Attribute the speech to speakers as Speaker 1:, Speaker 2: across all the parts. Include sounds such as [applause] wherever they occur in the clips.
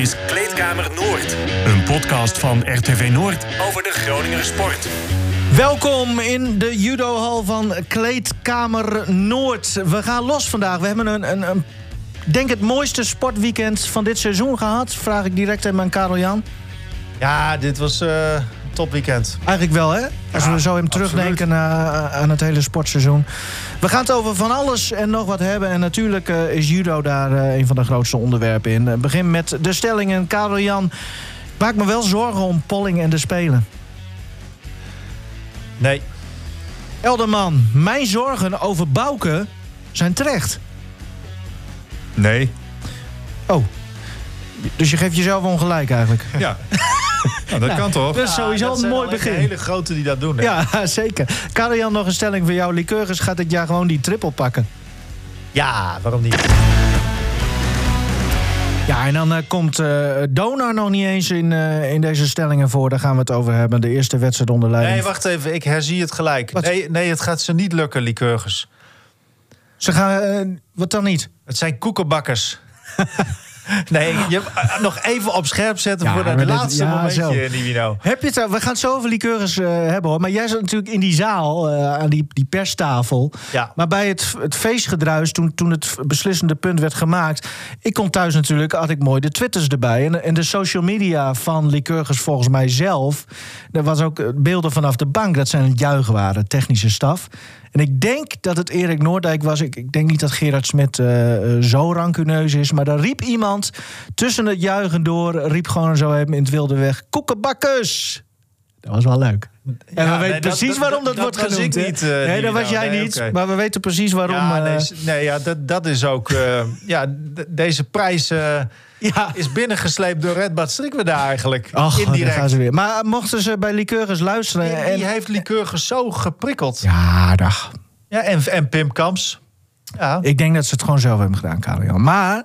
Speaker 1: is Kleedkamer Noord. Een podcast van RTV Noord over de Groninger sport.
Speaker 2: Welkom in de judohal van Kleedkamer Noord. We gaan los vandaag. We hebben een, een, een denk het mooiste sportweekend van dit seizoen gehad. Vraag ik direct aan mijn Karel Jan.
Speaker 3: Ja, dit was uh, topweekend.
Speaker 2: Eigenlijk wel, hè? Als we zo hem terugdenken uh, aan het hele sportseizoen. We gaan het over van alles en nog wat hebben. En natuurlijk uh, is judo daar uh, een van de grootste onderwerpen in. Begin met de stellingen. Karel Jan, maak me wel zorgen om Polling en de Spelen.
Speaker 3: Nee.
Speaker 2: Elderman, mijn zorgen over Bouke zijn terecht.
Speaker 4: Nee.
Speaker 2: Oh. Dus je geeft jezelf ongelijk eigenlijk?
Speaker 4: Ja. [laughs] Nou, dat nou, kan toch?
Speaker 2: Dat is sowieso
Speaker 3: ja, dat
Speaker 2: een mooi begin.
Speaker 3: hele grote die dat doen. Hè?
Speaker 2: Ja, [laughs] zeker. Karel nog een stelling voor jou. Lycurgus gaat dit jaar gewoon die triple pakken.
Speaker 3: Ja, waarom niet?
Speaker 2: Ja, en dan uh, komt uh, Donar nog niet eens in, uh, in deze stellingen voor. Daar gaan we het over hebben. De eerste wedstrijd onder leiding.
Speaker 3: Nee, wacht even. Ik herzie het gelijk. Nee, nee, het gaat ze niet lukken, Lycurgus.
Speaker 2: Ze gaan... wat dan niet?
Speaker 3: Het zijn koekenbakkers. [laughs] [laughs] Nee, je, nog even op scherp zetten ja, voor het laatste ja, momentje, Nivino.
Speaker 2: Heb je het, we gaan het zo over liqueurs uh, hebben hoor. Maar jij zat natuurlijk in die zaal, uh, aan die, die perstafel.
Speaker 3: Ja.
Speaker 2: Maar bij het, het feestgedruis, toen, toen het beslissende punt werd gemaakt... ik kon thuis natuurlijk, had ik mooi de twitters erbij. En, en de social media van liqueurs volgens mij zelf... er was ook beelden vanaf de bank, dat zijn het juichen waren, technische staf... En ik denk dat het Erik Noordijk was. Ik, ik denk niet dat Gerard Smit uh, zo rancuneus is. Maar daar riep iemand tussen het juichen door... riep gewoon zo even in het wilde weg... koekenbakkers! Dat was wel leuk. En ja, we weten nee, precies dat, waarom dat, dat wordt
Speaker 3: dat
Speaker 2: genoemd.
Speaker 3: Niet, uh,
Speaker 2: nee, dat was jij
Speaker 3: nee,
Speaker 2: niet.
Speaker 3: Okay.
Speaker 2: Maar we weten precies waarom.
Speaker 3: Ja, nee, nee ja, dat, dat is ook... Uh, ja, deze prijs... Uh, ja. is binnengesleept door Red Bad daar eigenlijk.
Speaker 2: Ach,
Speaker 3: indirect.
Speaker 2: gaan ze weer. Maar mochten ze bij Lycurgus luisteren...
Speaker 3: Die, die en... heeft Lycurgus zo geprikkeld.
Speaker 2: Ja, dag.
Speaker 3: Ja, en, en Pim Kamps. Ja.
Speaker 2: Ik denk dat ze het gewoon zelf hebben gedaan, Karel. Maar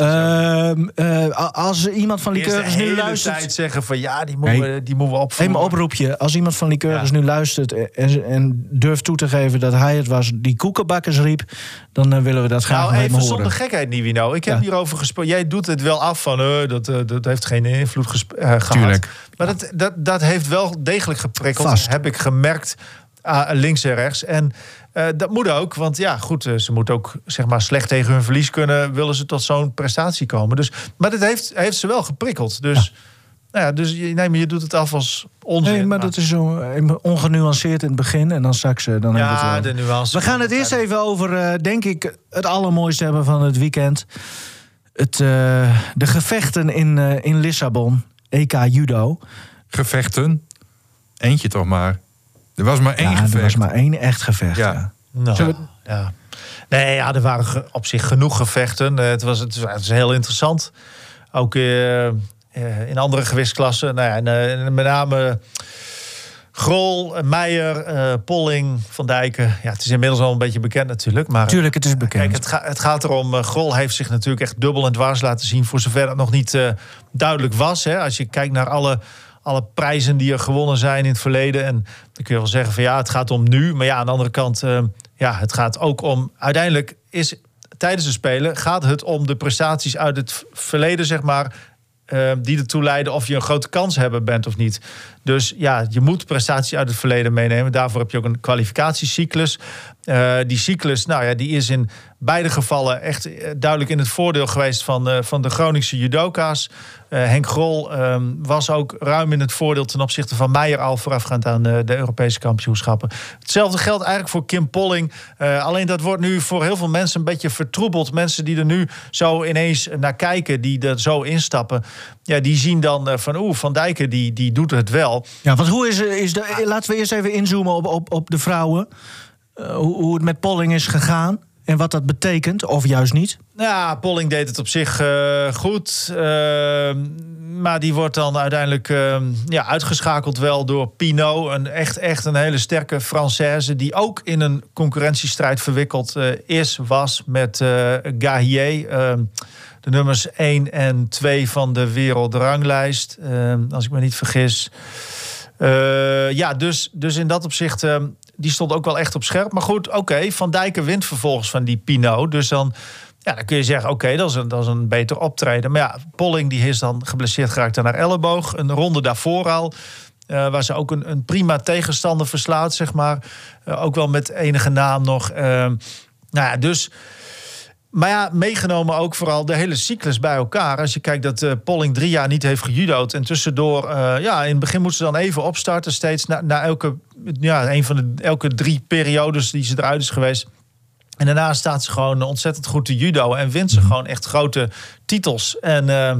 Speaker 2: uh, uh, als iemand van Lycurgus nu luistert...
Speaker 3: tijd zeggen van ja, die moeten we, die moeten we opvoeren.
Speaker 2: Even oproepje. Als iemand van ja. nu luistert en, en, durft toe te geven dat hij het was die koekenbakkers riep... dan uh, willen we dat graag
Speaker 3: nou, even
Speaker 2: horen.
Speaker 3: zonder gekheid, Nivino. Ik heb ja. hierover gesproken. Jij doet het wel af van dat, dat heeft geen invloed gehad.
Speaker 2: Tuurlijk.
Speaker 3: Maar dat, dat, dat heeft wel degelijk geprikkeld. Vast. Heb ik gemerkt links en rechts. En uh, dat moet ook, want ja, goed, uh, ze moeten ook zeg maar slecht tegen hun verlies kunnen, willen ze tot zo'n prestatie komen. Dus, maar dit heeft, heeft ze wel geprikkeld. Dus, ja. Nou ja, dus nee, maar je doet het af als onzin.
Speaker 2: Nee, maar, maar. dat is zo ongenuanceerd in het begin en dan straks dan
Speaker 3: ja, de nuance.
Speaker 2: We gaan het eerst even over, denk ik, het allermooiste hebben van het weekend. Het, de gevechten in, in Lissabon, EK Judo.
Speaker 4: Gevechten? Eentje toch maar. Er was maar één
Speaker 2: ja,
Speaker 4: gevecht.
Speaker 2: Er was maar één echt gevecht. Ja. ja.
Speaker 3: Nou, we... ja. Nee, ja, er waren op zich genoeg gevechten. Het was, het was, het was heel interessant. Ook uh, in andere gewichtsklassen. Nou ja, en, uh, met name Grol, Meijer, uh, Polling, Van Dijken. Ja, het is inmiddels al een beetje bekend natuurlijk. Maar,
Speaker 2: Tuurlijk, het is bekend.
Speaker 3: Kijk, het, ga, het gaat erom, Grol heeft zich natuurlijk echt dubbel en dwars laten zien... voor zover het nog niet duidelijk was. Hè. Als je kijkt naar alle alle prijzen die er gewonnen zijn in het verleden. En dan kun je wel zeggen van ja, het gaat om nu. Maar ja, aan de andere kant, uh, ja, het gaat ook om. Uiteindelijk is tijdens de Spelen gaat het om de prestaties uit het verleden, zeg maar. Uh, die ertoe leiden of je een grote kans hebben bent of niet. Dus ja, je moet prestaties uit het verleden meenemen. Daarvoor heb je ook een kwalificatiecyclus. Uh, die cyclus, nou ja, die is in beide gevallen echt duidelijk in het voordeel geweest van, van de Groningse judoka's. Uh, Henk Grol um, was ook ruim in het voordeel ten opzichte van Meijer al voorafgaand aan de, de Europese kampioenschappen. Hetzelfde geldt eigenlijk voor Kim Polling. alleen dat wordt nu voor heel veel mensen een beetje vertroebeld. Mensen die er nu zo ineens naar kijken, die er zo instappen, ja, die zien dan van oeh, Van Dijken die, die doet het wel.
Speaker 2: Ja, want hoe is, is de, laten we eerst even inzoomen op, op, op de vrouwen. Hoe, hoe het met Polling is gegaan en wat dat betekent, of juist niet?
Speaker 3: Ja, Polling deed het op zich uh, goed. Uh, maar die wordt dan uiteindelijk ja, uitgeschakeld wel door Pinot. Een echt, echt een hele sterke Française... die ook in een concurrentiestrijd verwikkeld is, was met Gahier de nummers 1 en 2 van de wereldranglijst. Als ik me niet vergis. Ja, dus, dus in dat opzicht, die stond ook wel echt op scherp. Maar goed, oké, Van Dijken wint vervolgens van die Pinot. Dus dan Ja, dan kun je zeggen, oké, dat, is een, dat is een beter optreden. Maar ja, Polling die is dan geblesseerd geraakt aan haar elleboog. Een ronde daarvoor al. eh, waar ze ook een, een prima tegenstander verslaat, zeg maar. Eh, ook wel met enige naam nog. Eh, nou ja, dus... Maar ja, meegenomen ook vooral de hele cyclus bij elkaar. Als je kijkt dat eh, Polling drie jaar niet heeft gejudo'd... en tussendoor, eh, ja, in het begin moet ze dan even opstarten... steeds na, na elke, ja, een van de elke drie periodes die ze eruit is geweest... En daarna staat ze gewoon ontzettend goed te judo en wint ze gewoon echt grote titels. En eh,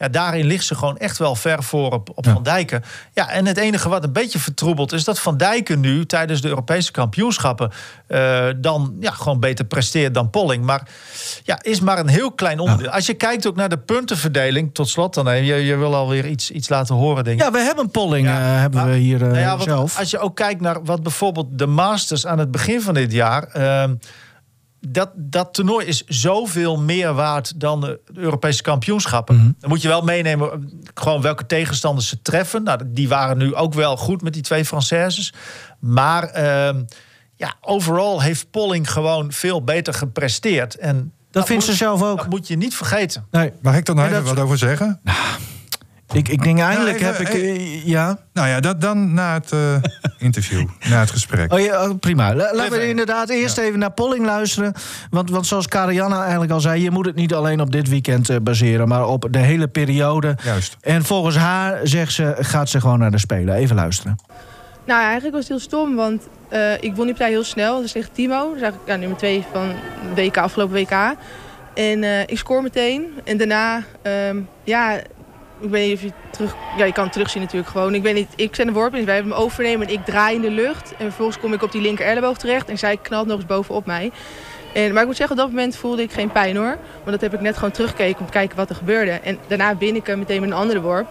Speaker 3: ja, daarin ligt ze gewoon echt wel ver voor op, op Van Dijken. Ja, en het enige wat een beetje vertroebelt is dat Van Dijken nu tijdens de Europese kampioenschappen eh, dan ja, gewoon beter presteert dan Polling. Maar ja, is maar een heel klein onderdeel. Als je kijkt ook naar de puntenverdeling, tot slot dan, je, je wil alweer iets, iets laten horen, denk ik.
Speaker 2: Ja, we hebben polling
Speaker 3: Ja,
Speaker 2: eh, hebben
Speaker 3: maar-
Speaker 2: we hier eh,
Speaker 3: Nou
Speaker 2: zelf.
Speaker 3: Als je ook kijkt naar wat bijvoorbeeld de Masters aan het begin van dit jaar. Dat, dat toernooi is zoveel meer waard dan de Europese kampioenschappen.
Speaker 2: Mhm.
Speaker 3: Dan moet je wel meenemen eh, gewoon welke tegenstanders ze treffen. Nou, die waren nu ook wel goed met die twee Françaises. Maar ehm, ja, overal heeft Polling gewoon veel beter gepresteerd. En
Speaker 2: Dat vindt
Speaker 3: moet-
Speaker 2: ze zelf ook.
Speaker 3: Dat moet je niet vergeten.
Speaker 2: Nee,
Speaker 4: Mag ik er nog
Speaker 2: En
Speaker 4: even
Speaker 2: dat-
Speaker 4: wat over zeggen?
Speaker 2: Ik, ik denk eindelijk
Speaker 4: Nou,
Speaker 2: heb
Speaker 4: even-
Speaker 2: ik... eh, ja.
Speaker 4: Nou ja, dat dan na het eh, [laughs] interview, na het gesprek.
Speaker 2: Oh ja, oh, prima. La- Laten we inderdaad eerst even naar Polling luisteren. Want, want zoals Karianna eigenlijk al zei... je moet het niet alleen op dit weekend eh, baseren... maar op de hele periode.
Speaker 4: Juist.
Speaker 2: En volgens haar, zegt ze, gaat ze gewoon naar de Spelen. Even luisteren.
Speaker 5: Nou, eigenlijk was het heel stom, want eh, ik won die partij heel snel. Dat is tegen Timo, dat is eigenlijk ja, nummer 2 van de WK, afgelopen WK. En eh, ik scoor meteen. En daarna, ehm, ja, ik weet niet of je terug... Ja, je kan het terugzien natuurlijk gewoon. Ik weet niet, ik zet een worp in, wij hebben hem overnemen en ik draai in de lucht. En vervolgens kom ik op die linker elleboog terecht en zij knalt nog eens bovenop mij. En, maar ik moet zeggen, op dat moment voelde ik geen pijn hoor. Want dat heb ik net gewoon teruggekeken om te kijken wat er gebeurde. En daarna win ik hem meteen met een andere worp.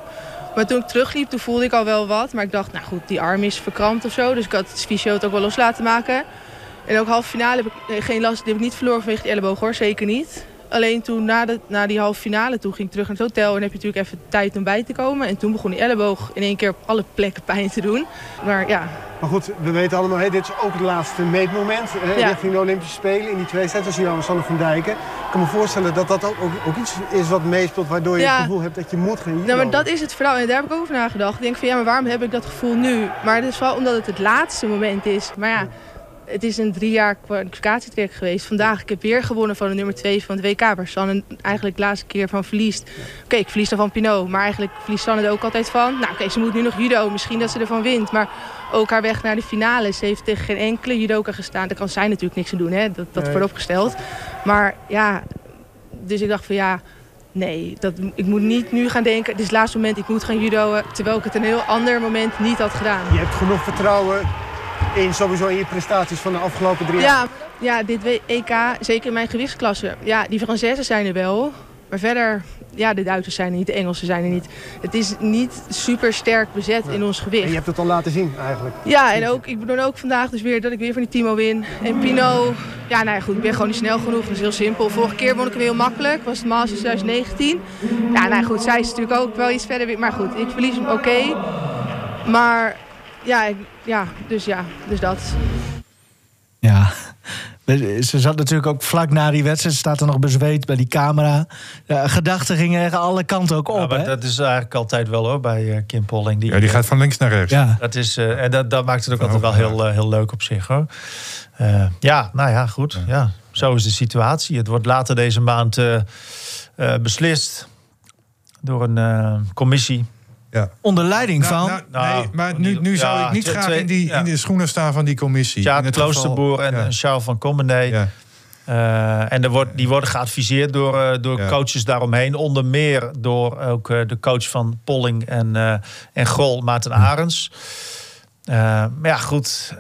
Speaker 5: Maar toen ik terugliep, toen voelde ik al wel wat. Maar ik dacht, nou goed, die arm is verkrampt of zo. Dus ik had het fysio het ook wel los laten maken. En ook halve finale heb ik eh, geen last. Die heb ik niet verloren vanwege die elleboog hoor, zeker niet. Alleen toen na, de, na die halve finale, toen ging ik terug naar het hotel. En heb je natuurlijk even tijd om bij te komen. En toen begon die elleboog in één keer op alle plekken pijn te doen. Maar ja,
Speaker 6: Maar goed, we weten allemaal, hè, dit is ook het laatste meetmoment hè,
Speaker 5: Ja.
Speaker 6: richting de Olympische Spelen. In die twee sets zie je aan Sander van Dijken. Ik kan me voorstellen dat dat ook, ook, ook iets is wat meespeelt... waardoor je
Speaker 5: Ja.
Speaker 6: het gevoel hebt dat je moet gaan
Speaker 5: Nou, maar dat is het verhaal. En daar heb ik ook over nagedacht. Ik denk van ja, maar waarom heb ik dat gevoel nu? Maar het is vooral omdat het het laatste moment is. Maar ja, het is een drie jaar kwalificatietrek geweest. Vandaag, ik heb weer gewonnen van de nummer twee van het WK. Waar Sanne eigenlijk de laatste keer van verliest. Oké, ik verlies dan van Pinot. Maar eigenlijk verliest Sanne er ook altijd van. Nou oké, ze moet nu nog judo. Misschien dat ze ervan wint. Maar ook haar weg naar de finale. Ze heeft tegen geen enkele judoka gestaan. Daar kan zij natuurlijk niks aan doen. Hè? Dat, dat
Speaker 6: Nee.
Speaker 5: opgesteld. Maar ja, dus ik dacht van ja... Nee, dat, ik moet niet nu gaan denken, dit is het laatste moment, ik moet gaan judoën. Terwijl ik het een heel ander moment niet had gedaan.
Speaker 6: Je hebt genoeg vertrouwen in sowieso in je prestaties van de afgelopen drie jaar.
Speaker 5: Ja, ja, dit EK, zeker in mijn gewichtsklasse. Ja, die Fransezen zijn er wel. Maar verder, ja, de Duitsers zijn er niet, de Engelsen zijn er niet. Het is niet super sterk bezet in ons
Speaker 6: En
Speaker 5: gewicht.
Speaker 6: je hebt het al laten zien eigenlijk.
Speaker 5: Ja, en ook, ik bedoel ook vandaag dus weer dat ik weer van die Timo win. En Pino, ja, nou ja, goed, ik ben gewoon niet snel genoeg. Dat is heel simpel. Vorige keer won ik hem heel makkelijk. was het Masters 2019. Ja, nou ja, goed, zij is natuurlijk ook wel iets verder. weer. Maar goed, ik verlies hem oké. Maar ja, ik- ja, dus ja, dus dat.
Speaker 2: Ja. Ze zat natuurlijk ook vlak na die wedstrijd. Ze staat er nog bezweet bij die camera. Ja, gedachten gingen echt alle kanten ook
Speaker 3: Ja,
Speaker 2: op.
Speaker 3: maar
Speaker 2: hè?
Speaker 3: dat is eigenlijk altijd wel hoor bij eh, Kim Polling.
Speaker 4: Ja, die gaat van links naar rechts.
Speaker 2: ja.
Speaker 3: Dat is, eh, en dat, dat maakt het ook
Speaker 4: Van
Speaker 3: altijd wel heel, eh, heel leuk op zich hoor. Eh, ja, nou ja, goed. Ja. zo is de situatie. Het wordt later deze maand eh, eh, beslist door een eh, commissie.
Speaker 4: Ja.
Speaker 2: Onder leiding
Speaker 4: Nou,
Speaker 2: van...
Speaker 4: nou,
Speaker 3: Nou,
Speaker 4: nee, maar nu, nu
Speaker 3: ja,
Speaker 4: zou ik niet graag
Speaker 3: twee-
Speaker 4: in, die,
Speaker 3: ja.
Speaker 4: in de schoenen staan van die commissie. In het
Speaker 3: Kloosterboer en,
Speaker 4: ja.
Speaker 3: Charles van Commenday.
Speaker 4: Ja.
Speaker 3: Eh, en er wordt, die worden geadviseerd door, eh, door
Speaker 4: Ja.
Speaker 3: coaches daaromheen. Onder meer door ook eh, de coach van Polling en, eh, en Grol, Maarten Arends. Eh, maar ja, goed.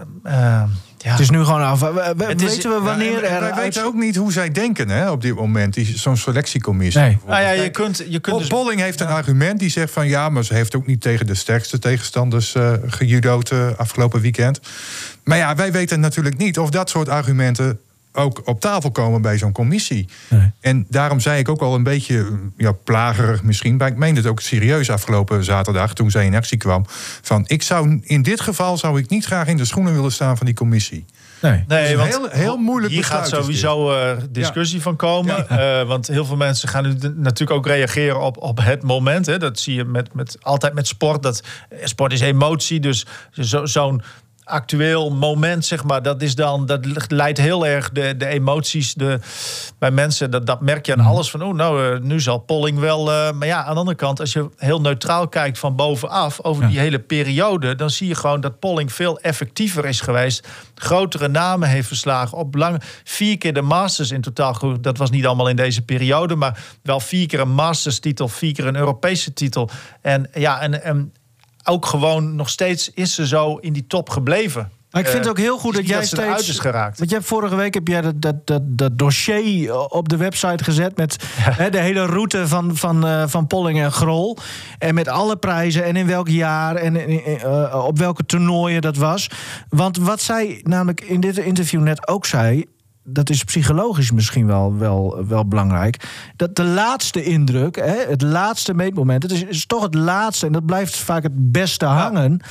Speaker 3: Ja.
Speaker 2: Het is nu gewoon af. We- we-
Speaker 3: Het is-
Speaker 2: weten we wanneer
Speaker 4: Ja, en
Speaker 2: er...
Speaker 4: wij
Speaker 2: uit-
Speaker 4: weten ook niet hoe zij denken hè, op dit moment. Die- Zo'n selectiecommissie.
Speaker 2: Nee.
Speaker 3: nou ja, je kunt, je kunt dus...
Speaker 4: Polling heeft een argument die zegt van ja, maar ze heeft ook niet tegen de sterkste tegenstanders eh gejudo'd eh, afgelopen weekend. Maar ja, wij weten natuurlijk niet of dat soort argumenten ook op tafel komen bij zo'n commissie.
Speaker 2: Nee.
Speaker 4: En daarom zei ik ook al een beetje ja, plagerig misschien. Maar ik meende het ook serieus afgelopen zaterdag toen zij in actie kwam. Van ik zou in dit geval zou ik niet graag in de schoenen willen staan van die commissie.
Speaker 2: Nee.
Speaker 3: Nee,
Speaker 4: is een
Speaker 3: want
Speaker 4: heel- heel moeilijk
Speaker 3: hier gaat sowieso eh, discussie van komen. Eh, want heel veel mensen gaan nu de- natuurlijk ook reageren op, op het moment. Hè. Dat zie je met, met, altijd met sport. Dat, eh, sport is emotie, dus zo- zo'n actueel moment, zeg maar, dat is dan, dat leidt heel erg de, de emoties de, bij mensen. Dat, dat merk je aan alles van, oh, nou, eh, nu zal Polling wel. eh, maar ja, aan de andere kant, als je heel neutraal kijkt van bovenaf over die hele periode, dan zie je gewoon dat Polling veel effectiever is geweest. Grotere namen heeft verslagen. Op lang, vier keer de Masters in totaal. Dat was niet allemaal in deze periode, maar wel vier keer een Masters-titel, vier keer een Europese titel. En ja, en, en ook gewoon nog steeds is ze zo in die top gebleven.
Speaker 2: Maar ik vind het ook heel goed
Speaker 3: dus
Speaker 2: dat jij
Speaker 3: dat
Speaker 2: steeds...
Speaker 3: is geraakt.
Speaker 2: Want jij hebt vorige week heb jij dat, dat, dat, dat dossier op de website gezet... met hè, de hele route van, van, eh, van Polling en Grol. En met alle prijzen en in welk jaar en eh, op welke toernooien dat was. Want wat zij namelijk in dit interview net ook zei... dat is psychologisch misschien wel, wel, wel belangrijk. Dat de laatste indruk, hè, het laatste meetmoment... het is, is toch het laatste en dat blijft vaak het beste hangen.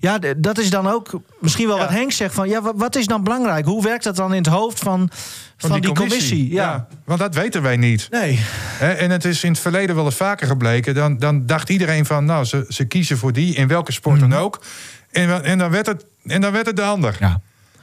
Speaker 2: Ja, dat is dan ook misschien wel
Speaker 3: Ja.
Speaker 2: wat Henk zegt van... ja, wa- wat is dan belangrijk? Hoe werkt dat dan in het hoofd van, van, die, commissie? Ja.
Speaker 4: want dat weten wij niet.
Speaker 2: Nee.
Speaker 4: Hè, en het is in het verleden wel eens vaker gebleken. Dan, dan dacht iedereen van, nou, ze, ze kiezen voor die, in welke sport dan ook. En, en, dan, werd het, en dan werd het de ander.
Speaker 2: Mhm. Ja.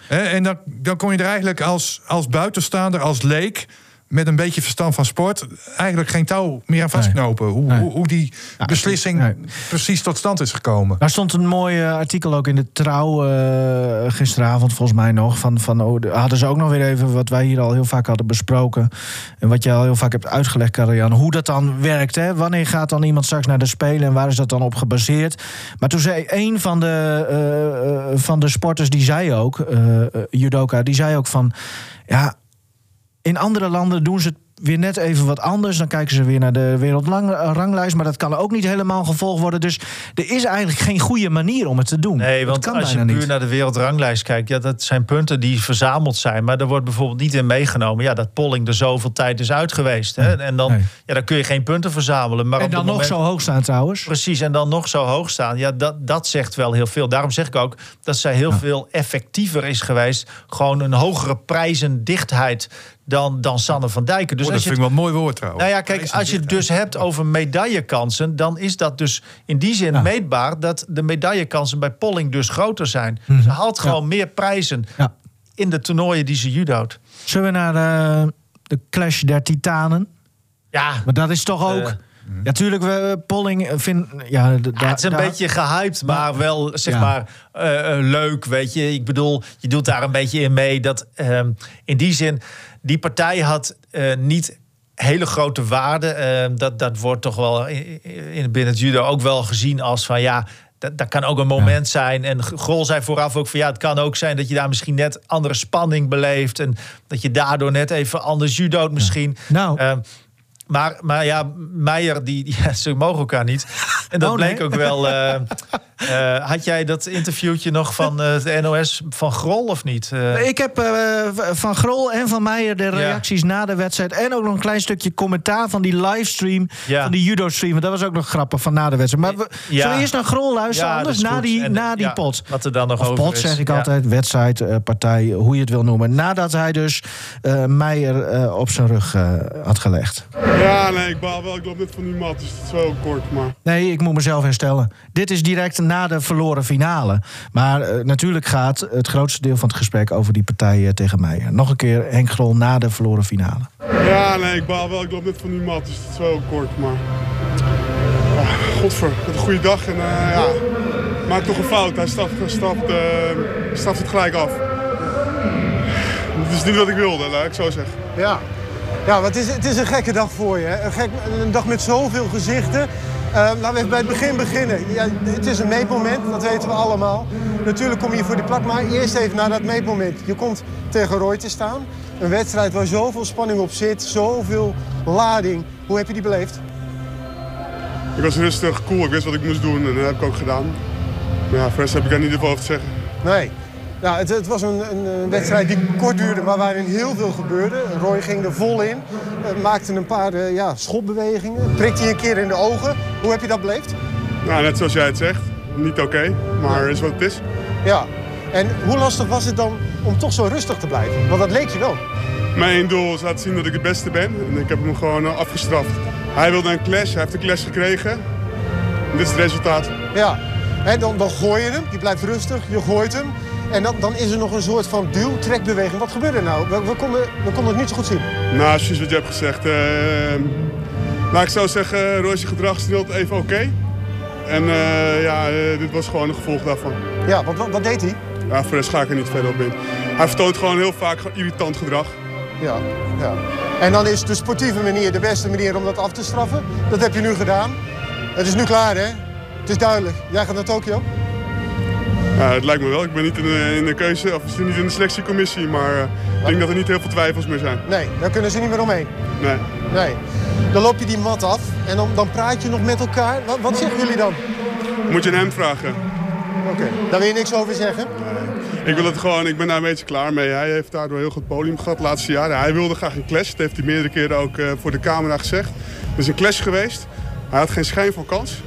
Speaker 4: En dan, dan kon je er eigenlijk als, als buitenstaander, als leek... met een beetje verstand van sport... eigenlijk geen touw meer aan vastknopen. Hoe,
Speaker 2: Nee.
Speaker 4: hoe, hoe die
Speaker 2: Ja,
Speaker 4: beslissing
Speaker 2: nee.
Speaker 4: precies tot stand is gekomen.
Speaker 2: Daar stond een mooi eh, artikel ook in de Trouw eh, gisteravond, volgens mij nog. Van, van, oh, de- hadden ze ook nog weer even wat wij hier al heel vaak hadden besproken. En wat je al heel vaak hebt uitgelegd, Karajan. Hoe dat dan werkt. Hè? Wanneer gaat dan iemand straks naar de Spelen en waar is dat dan op gebaseerd? Maar toen zei een van de, eh, van de sporters, die zei ook, judoka, die zei ook van... Ja, in andere landen doen ze het weer net even wat anders. Dan kijken ze weer naar de wereldranglijst. Maar dat kan ook niet helemaal gevolgd worden. Dus er is eigenlijk geen goede manier om het te doen.
Speaker 3: Nee, want
Speaker 2: kan
Speaker 3: als je puur
Speaker 2: niet.
Speaker 3: naar de wereldranglijst kijkt, ja, dat zijn punten die verzameld zijn. Maar er wordt bijvoorbeeld niet in meegenomen ja, dat Polling er zoveel tijd is uit geweest. Hè? En dan,
Speaker 2: Nee.
Speaker 3: ja, dan kun je geen punten verzamelen. Maar
Speaker 2: En dan nog
Speaker 3: moment,
Speaker 2: zo hoog staan trouwens.
Speaker 3: Precies, en dan nog zo hoog staan. Ja, dat, dat zegt wel heel veel. Daarom zeg ik ook dat zij heel veel effectiever is geweest. Gewoon een hogere prijzendichtheid dan, dan Sanne van Dijken. Dus
Speaker 4: Oh, dat vind ik wel een mooi woord trouwens.
Speaker 3: nou ja, kijk, als je het dus hebt over medaillekansen, dan is dat dus in die zin
Speaker 2: Ja.
Speaker 3: meetbaar dat de medaillekansen bij Polling dus groter zijn. Ze haalt gewoon meer prijzen
Speaker 2: Ja.
Speaker 3: in de toernooien die ze judoot.
Speaker 2: Zullen we naar de, de Clash der Titanen?
Speaker 3: Ja,
Speaker 2: Maar dat is toch ook...
Speaker 3: Eh.
Speaker 2: ja, tuurlijk, we, Polling vind... Ja,
Speaker 3: Ja, het is een beetje gehyped, maar wel zeg
Speaker 2: Ja.
Speaker 3: maar eh, eh, leuk, weet je. Ik bedoel, je doet daar een beetje in mee dat ehm, in die zin die partij had eh, niet hele grote waarde. Ehm, dat, dat wordt toch wel in, in binnen het judo ook wel gezien als van ja. Dat, dat kan ook een moment zijn. En Grol zei vooraf ook van ja, het kan ook zijn dat je daar misschien net andere spanning beleeft. En dat je daardoor net even anders judoot misschien.
Speaker 2: Nou.
Speaker 3: Ehm, maar, maar ja, Meijer, die, [laughs] ze mogen elkaar niet. En dat
Speaker 2: Oh, nee?
Speaker 3: bleek ook wel. [laughs] eh, had jij dat interviewtje nog van eh, de NOS van Grol of niet? Eh,
Speaker 2: Ik heb eh, van Grol en van Meijer de reacties na de wedstrijd... en ook nog een klein stukje commentaar van die livestream...
Speaker 3: Ja.
Speaker 2: van die judo-stream. Dat was ook nog grappig van na de wedstrijd. Maar we,
Speaker 3: Ja.
Speaker 2: zullen we eerst naar Grol luisteren?
Speaker 3: Ja,
Speaker 2: anders na die,
Speaker 3: En,
Speaker 2: na die
Speaker 3: ja,
Speaker 2: pot.
Speaker 3: Wat er dan nog
Speaker 2: Of
Speaker 3: over
Speaker 2: pot
Speaker 3: is.
Speaker 2: zeg ik
Speaker 3: Ja.
Speaker 2: altijd, wedstrijd, eh, partij, hoe je het wil noemen. Nadat hij dus eh Meijer eh, op zijn rug eh, had gelegd.
Speaker 7: Ja, nee, ik baal wel. Ik loop net van die mat, dus het is wel kort. Maar
Speaker 2: Nee, ik moet mezelf herstellen. Dit is direct na de verloren finale. Maar eh, natuurlijk gaat het grootste deel van het gesprek over die partij eh, tegen Meijer. Nog een keer Henk Grol na de verloren finale.
Speaker 7: ja, nee, ik baal wel. Ik loop net van die mat, dus het is wel kort. Maar ja, godver, had een goede dag en eh, ja, maak toch een fout. Hij stapt, stapt, stapt het gelijk af. Het is niet wat ik wilde, laat ik zo zeggen.
Speaker 6: Ja, ja maar het, is, het is een gekke dag voor je. hè. Een, gek, een dag met zoveel gezichten. Eh, laten we even bij het begin beginnen. Ja, het is een meetmoment, dat weten we allemaal. Natuurlijk kom je voor die plak, maar eerst even naar dat meetmoment. Je komt tegen Roy te staan. Een wedstrijd waar zoveel spanning op zit, zoveel lading. Hoe heb je die beleefd?
Speaker 7: Ik was rustig, cool. Ik wist wat ik moest doen en dat heb ik ook gedaan. Maar ja, voor rest heb ik daar niet veel over te zeggen.
Speaker 6: Nee. Ja, het, het was een, een, een wedstrijd die kort duurde, maar waarin heel veel gebeurde. Roy ging er vol in, eh, maakte een paar eh, ja, schopbewegingen, prikte hij een keer in de ogen. Hoe heb je dat beleefd?
Speaker 7: Nou, net zoals jij het zegt. Niet oké, maar is wat het is.
Speaker 6: Ja. En hoe lastig was het dan om toch zo rustig te blijven? Want dat leek je wel.
Speaker 7: Mijn doel is laten zien dat ik het beste ben. En ik heb hem gewoon eh, afgestraft. Hij wilde een clash, hij heeft een clash gekregen. En dit is het resultaat.
Speaker 6: Ja. En dan, dan gooi je hem, je blijft rustig, je gooit hem. En dan, dan is er nog een soort van duw-trekbeweging. Wat gebeurde er nou? We, we, konden, we konden het niet zo goed zien.
Speaker 7: Nou, precies wat je hebt gezegd. eh nou, ik zou zeggen, Roy's gedrag is even oké. En eh, ja, eh, dit was gewoon een gevolg daarvan.
Speaker 6: Ja, wat, wat, wat deed hij?
Speaker 7: Ja, voor de ga ik er niet verder op in. Hij vertoont gewoon heel vaak irritant gedrag.
Speaker 6: Ja, ja. En dan is de sportieve manier de beste manier om dat af te straffen. Dat heb je nu gedaan. Het is nu klaar, hè? Het is duidelijk. Jij gaat naar Tokio?
Speaker 7: Ja, het lijkt me wel. Ik ben niet in de, in de keuze, of niet in de selectiecommissie, maar eh, ik denk dat er niet heel veel twijfels meer zijn.
Speaker 6: Nee, daar kunnen ze niet meer omheen.
Speaker 7: Nee.
Speaker 6: Nee. Dan loop je die mat af en dan, dan praat je nog met elkaar. Wat, wat zeggen jullie dan?
Speaker 7: Moet je aan hem vragen.
Speaker 6: Oké, daar wil je niks over zeggen?
Speaker 7: Ik wil het gewoon, ik ben daar een beetje klaar mee. Hij heeft daardoor heel goed podium gehad de laatste jaren. Hij wilde graag een clash. Dat heeft hij meerdere keren ook eh, voor de camera gezegd. Er is een clash geweest. Hij had geen schijn van kans.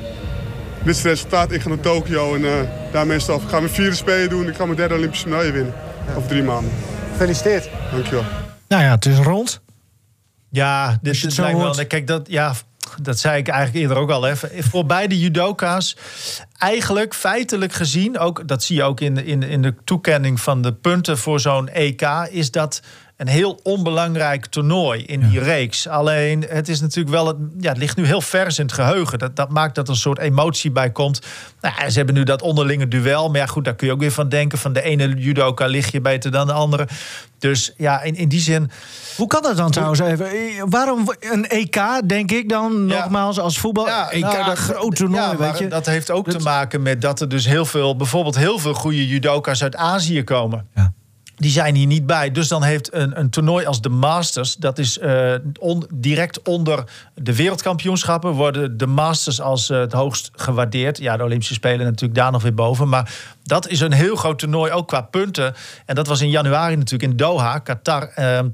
Speaker 7: Dit is het resultaat. Ik ga naar Tokio en uh, het af. Ik ga mijn vierde spelen doen. Ik ga mijn derde Olympische medaille winnen. Over drie maanden.
Speaker 6: Gefeliciteerd.
Speaker 7: Dankjewel.
Speaker 2: Nou ja, het is rond.
Speaker 3: Ja, dit, dit lijkt wel. Kijk, dat, ja, dat zei ik eigenlijk eerder ook al. Hè. Voor beide judoka's, eigenlijk feitelijk gezien, ook, dat zie je ook in, de- in, de- in de toekenning van de punten voor zo'n EK, is dat een heel onbelangrijk toernooi in die reeks. Alleen, het is natuurlijk wel, het, ja, het ligt nu heel vers in het geheugen. Dat, dat maakt dat er een soort emotie bij komt. Nou, ze hebben nu dat onderlinge duel, maar ja, goed, daar kun je ook weer van denken. Van de ene judoka lig je beter dan de andere. Dus ja, in, in die zin.
Speaker 2: Hoe kan dat dan trouwens even? Eh, Waarom een EK, denk ik dan,
Speaker 3: Ja.
Speaker 2: nogmaals, als voetbal?
Speaker 3: Ja,
Speaker 2: EK,
Speaker 3: nou,
Speaker 2: dat groot toernooi,
Speaker 3: ja,
Speaker 2: weet je.
Speaker 3: Dat heeft ook
Speaker 2: Dat-
Speaker 3: te maken met dat er dus heel veel, bijvoorbeeld heel veel goede judoka's uit Azië komen.
Speaker 2: Ja.
Speaker 3: Die zijn hier niet bij. Dus dan heeft een, een toernooi als de Masters, dat is eh, direct onder de wereldkampioenschappen, worden de Masters als eh, het hoogst gewaardeerd. Ja, de Olympische Spelen natuurlijk daar nog weer boven. Maar dat is een heel groot toernooi, ook qua punten. En dat was in januari natuurlijk in Doha, Qatar. ehm,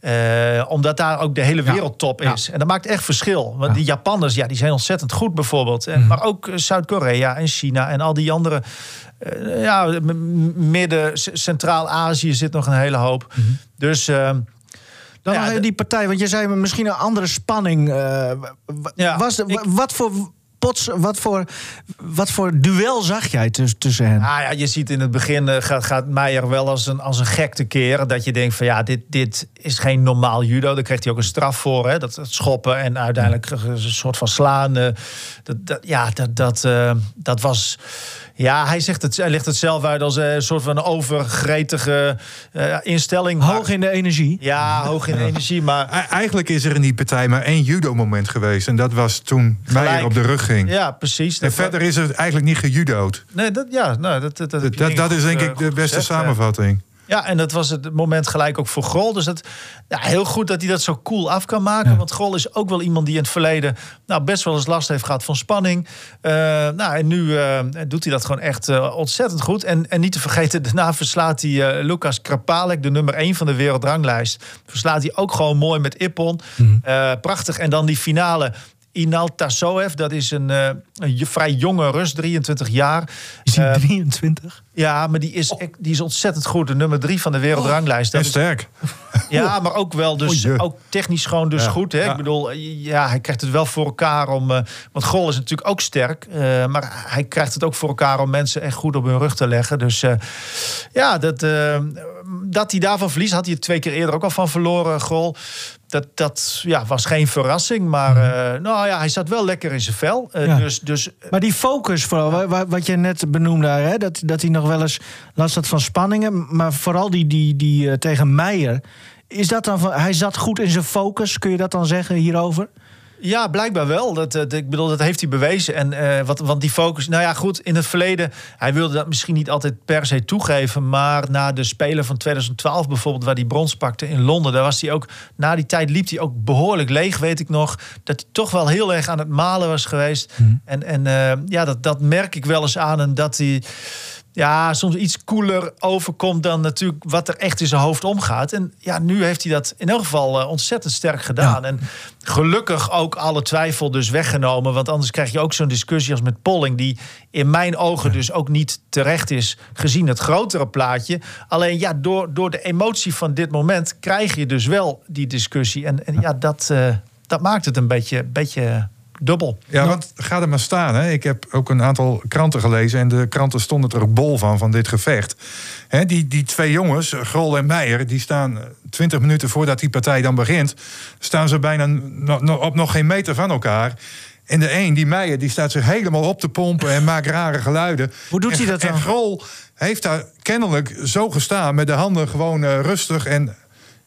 Speaker 3: eh, omdat daar ook de hele wereldtop
Speaker 2: Ja.
Speaker 3: is. En dat maakt echt verschil. Want die Japanners, ja, die zijn ontzettend goed bijvoorbeeld.
Speaker 2: Mhm.
Speaker 3: Maar ook eh, Zuid-Korea en China en al die andere. eh, ja, midden, Centraal-Azië zit nog een hele hoop.
Speaker 2: Mhm.
Speaker 3: Dus ehm,
Speaker 2: Dan nog even die partij, want je zei me misschien een andere spanning. was
Speaker 3: ik-
Speaker 2: Wat voor pots, wat voor, wat voor duel zag jij tuss- tussen hen?
Speaker 3: Nou ja, je ziet in het begin eh, gaat, gaat Meijer wel als een, als een gek tekeer. Dat je denkt van ja, dit, dit is geen normaal judo. Daar kreeg hij ook een straf voor. Hè? Dat, dat schoppen en uiteindelijk een soort van slaan. eh, dat, dat, ja, dat, dat, eh, dat was... Ja, hij, zegt het, hij legt het zelf uit als eh, een soort van overgretige eh, instelling. Maar-
Speaker 2: Hoog in de energie.
Speaker 3: Ja, hoog in de energie. Maar
Speaker 4: Eigenlijk is er in die partij maar één judo-moment geweest. En dat was toen Meijer op de rug ging.
Speaker 3: ja, precies.
Speaker 4: En
Speaker 3: Dat-
Speaker 4: verder is er eigenlijk niet gejudo'd.
Speaker 3: Nee, dat, ja, nou, dat, dat, dat,
Speaker 4: Dat,
Speaker 3: denk
Speaker 4: dat
Speaker 3: ik
Speaker 4: is denk
Speaker 3: eh,
Speaker 4: ik de beste
Speaker 3: gezegd,
Speaker 4: samenvatting.
Speaker 3: Ja, en dat was het moment gelijk ook voor Grol. Dus dat, ja, heel goed dat hij dat zo cool af kan maken. Want Grol is ook wel iemand die in het verleden nou, best wel eens last heeft gehad van spanning. Eh, nou, en nu eh, doet hij dat gewoon echt eh, ontzettend goed. En, en niet te vergeten, [laughs] daarna verslaat hij Lucas Krapalek, de nummer 1 van de wereldranglijst. Verslaat hij ook gewoon mooi met Ippon. Eh, prachtig. En dan die finale. Inal Tassoev, dat is een, eh, een je- vrij jonge Rus, 23 jaar.
Speaker 2: Is hij
Speaker 3: Eh,
Speaker 2: 23?
Speaker 3: ja, maar die is, echt- die is ontzettend goed. De nummer drie van de wereldranglijst. Dat
Speaker 4: En
Speaker 3: is-
Speaker 4: sterk. [laughs]
Speaker 3: ja, maar ook wel dus ook technisch gewoon dus
Speaker 4: Ja,
Speaker 3: goed. Hè?
Speaker 4: ja.
Speaker 3: Ik bedoel, ja, hij krijgt het wel voor elkaar om. eh, want Gol is natuurlijk ook sterk. eh, maar hij krijgt het ook voor elkaar om mensen echt goed op hun rug te leggen. Dus eh, ja, dat, eh, dat hij daarvan verliest, had hij het twee keer eerder ook al van verloren, Gol. Dat, dat ja, was geen verrassing. Maar eh, nou ja, hij zat wel lekker in zijn vel. Eh,
Speaker 2: Ja.
Speaker 3: Dus, dus
Speaker 2: Maar die focus vooral, wa- wa- wat je net benoemde hè, dat, dat hij nog wel eens last had van spanningen. Maar vooral die, die, die eh, tegen Meijer. Is dat dan van, hij zat goed in zijn focus, kun je dat dan zeggen hierover?
Speaker 3: Ja, blijkbaar wel. Dat, dat, ik bedoel, dat heeft hij bewezen. En eh, wat, want die focus. Nou ja, goed, in het verleden. Hij wilde dat misschien niet altijd per se toegeven. Maar na de Spelen van 2012 bijvoorbeeld, waar hij brons pakte in Londen. Daar was hij ook. Na die tijd liep hij ook behoorlijk leeg, weet ik nog. Dat hij toch wel heel erg aan het malen was geweest. En, en eh, ja, dat, dat merk ik wel eens aan. En dat hij. Ja, soms iets koeler overkomt dan natuurlijk wat er echt in zijn hoofd omgaat. En ja, nu heeft hij dat in elk geval eh, ontzettend sterk gedaan. En gelukkig ook alle twijfel dus weggenomen. Want anders krijg je ook zo'n discussie als met Polling... die in mijn ogen dus ook niet terecht is gezien het grotere plaatje. Alleen ja, door, door de emotie van dit moment krijg je dus wel die discussie. En, en ja, dat, eh, dat maakt het een beetje... beetje dubbel.
Speaker 4: Ja, want ga er maar staan. Hè. Ik heb ook een aantal kranten gelezen en de kranten stonden er ook bol van, van dit gevecht. Hè, die, die twee jongens, Grol en Meijer, die staan twintig minuten voordat die partij dan begint, staan ze bijna op nog geen meter van elkaar. En de een, die Meijer, die staat zich helemaal op te pompen en maakt rare geluiden.
Speaker 2: Hoe doet
Speaker 4: en,
Speaker 2: hij dat dan?
Speaker 4: En Grol heeft daar kennelijk zo gestaan met de handen gewoon uh, rustig en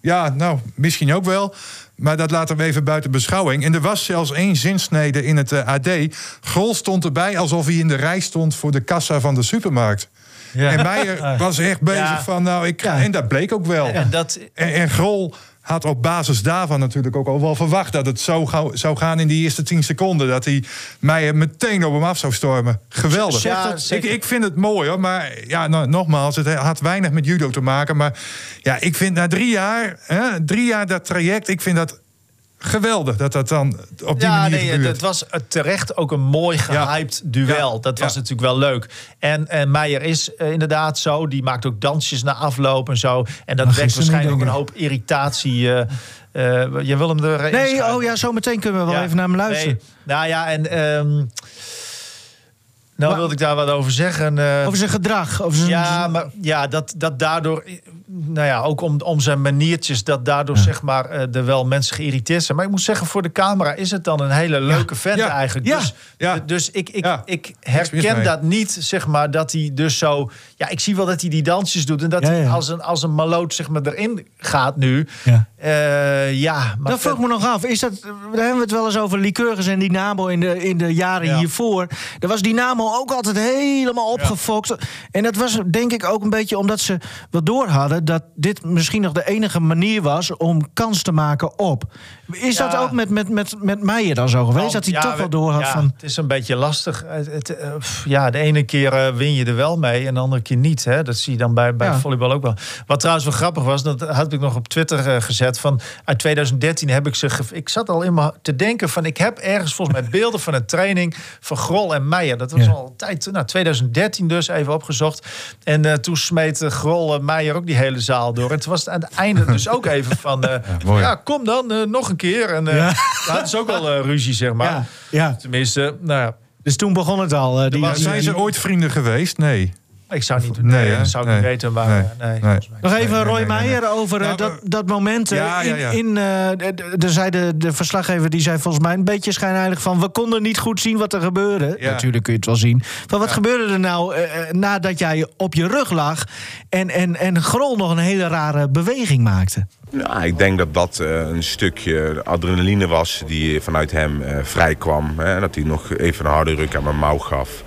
Speaker 4: ja, nou, misschien ook wel. Maar dat laten we even buiten beschouwing. En er was zelfs één zinsnede in het uh, AD. Grol stond erbij alsof hij in de rij stond voor de kassa van de supermarkt. Ja. En Meijer was echt [laughs] bezig ja. van, nou, ik. Ja. En dat bleek ook wel.
Speaker 3: En, dat...
Speaker 4: en, en Grol had op basis daarvan natuurlijk ook al wel verwacht dat het zo gauw zou gaan in die eerste tien seconden. Dat hij mij meteen op hem af zou stormen. Geweldig.
Speaker 3: Ja,
Speaker 4: ik, ik vind het mooi hoor. Maar ja, nou, nogmaals, het had weinig met judo te maken. Maar ja, ik vind na drie jaar, hè, drie jaar dat traject, ik vind dat geweldig dat dat dan op die
Speaker 3: ja,
Speaker 4: manier
Speaker 3: nee,
Speaker 4: gebeurt.
Speaker 3: Het was terecht ook een mooi gehyped ja. duel.
Speaker 4: Ja.
Speaker 3: Dat was natuurlijk wel leuk. En, en Meijer is uh, inderdaad zo. Die maakt ook dansjes na afloop en zo. En dat wekt waarschijnlijk ook een hoop irritatie. Uh, uh, je wil hem er.
Speaker 2: Nee, oh ja, zo meteen kunnen we wel even naar hem luisteren.
Speaker 3: Nee. Nou ja, en. Um, nou, maar, wilde ik daar wat over zeggen.
Speaker 2: Over zijn gedrag. Over zijn,
Speaker 3: ja, maar ja, dat, dat daardoor. Nou ja, ook om, om zijn maniertjes, dat daardoor ja. zeg maar uh, er wel mensen geïrriteerd zijn. Maar ik moet zeggen, voor de camera is het dan een hele leuke ja. vent
Speaker 4: ja.
Speaker 3: eigenlijk.
Speaker 4: Ja.
Speaker 3: Dus,
Speaker 4: ja.
Speaker 3: dus ik, ik, ik herken dat niet, zeg maar, dat hij dus zo. Ja, ik zie wel dat hij die dansjes doet en dat hij als een, als een maloot zeg maar erin gaat nu. Ja, uh, ja
Speaker 2: maar dat vroeg me nog af. Is dat, daar hebben we het wel eens over Lycurgus en Dynamo in de, in de jaren hiervoor. Er was Dynamo ook altijd helemaal opgefokt. En dat was denk ik ook een beetje omdat ze wel door hadden dat dit misschien nog de enige manier was om kans te maken op. Is ja. dat ook met, met, met, met Meijer dan zo geweest? dat hij
Speaker 3: ja,
Speaker 2: toch wel door had
Speaker 3: ja,
Speaker 2: van.
Speaker 3: Het is een beetje lastig. Het, het, uh, ja, de ene keer uh, win je er wel mee en de andere keer niet. Hè? Dat zie je dan bij, bij volleybal ook wel. Wat trouwens wel grappig was, dat had ik nog op Twitter uh, gezet. Van uit 2013 heb ik ze. Ik zat al in me te denken van. Ik heb ergens volgens mij beelden van een training van Grol en Meijer. Dat was al een tijd. Nou, 2013 dus even opgezocht. En uh, toen smeet Grol en Meijer ook die hele zaal door. En toen was het aan het einde dus ook even van... Ja, ja, kom dan, nog een keer. En uh, ja. [laughs] dat is ook al uh, ruzie, zeg maar.
Speaker 2: Ja. ja.
Speaker 3: Tenminste, nou ja.
Speaker 2: Dus toen begon het al.
Speaker 4: die, was, zijn ze ooit vrienden geweest? Nee.
Speaker 3: Ik zou niet, nee, nee, zou ik
Speaker 4: nee,
Speaker 3: niet weten waar. Nee, nee,
Speaker 2: nee. Nog even Roy Meijer over nou, dat, dat moment.
Speaker 4: Ja,
Speaker 2: in,
Speaker 4: ja, ja.
Speaker 2: in uh, de, zei de, de verslaggever die zei volgens mij een beetje schijnheilig van... we konden niet goed zien wat er gebeurde.
Speaker 4: Ja.
Speaker 2: Natuurlijk kun je het wel zien. Van wat gebeurde er nou uh, nadat jij op je rug lag... en, en, en Grol nog een hele rare beweging maakte?
Speaker 8: Ja, ik denk dat dat uh, een stukje adrenaline was die vanuit hem uh, vrij kwam. Dat hij nog even een harde ruk aan mijn mouw gaf.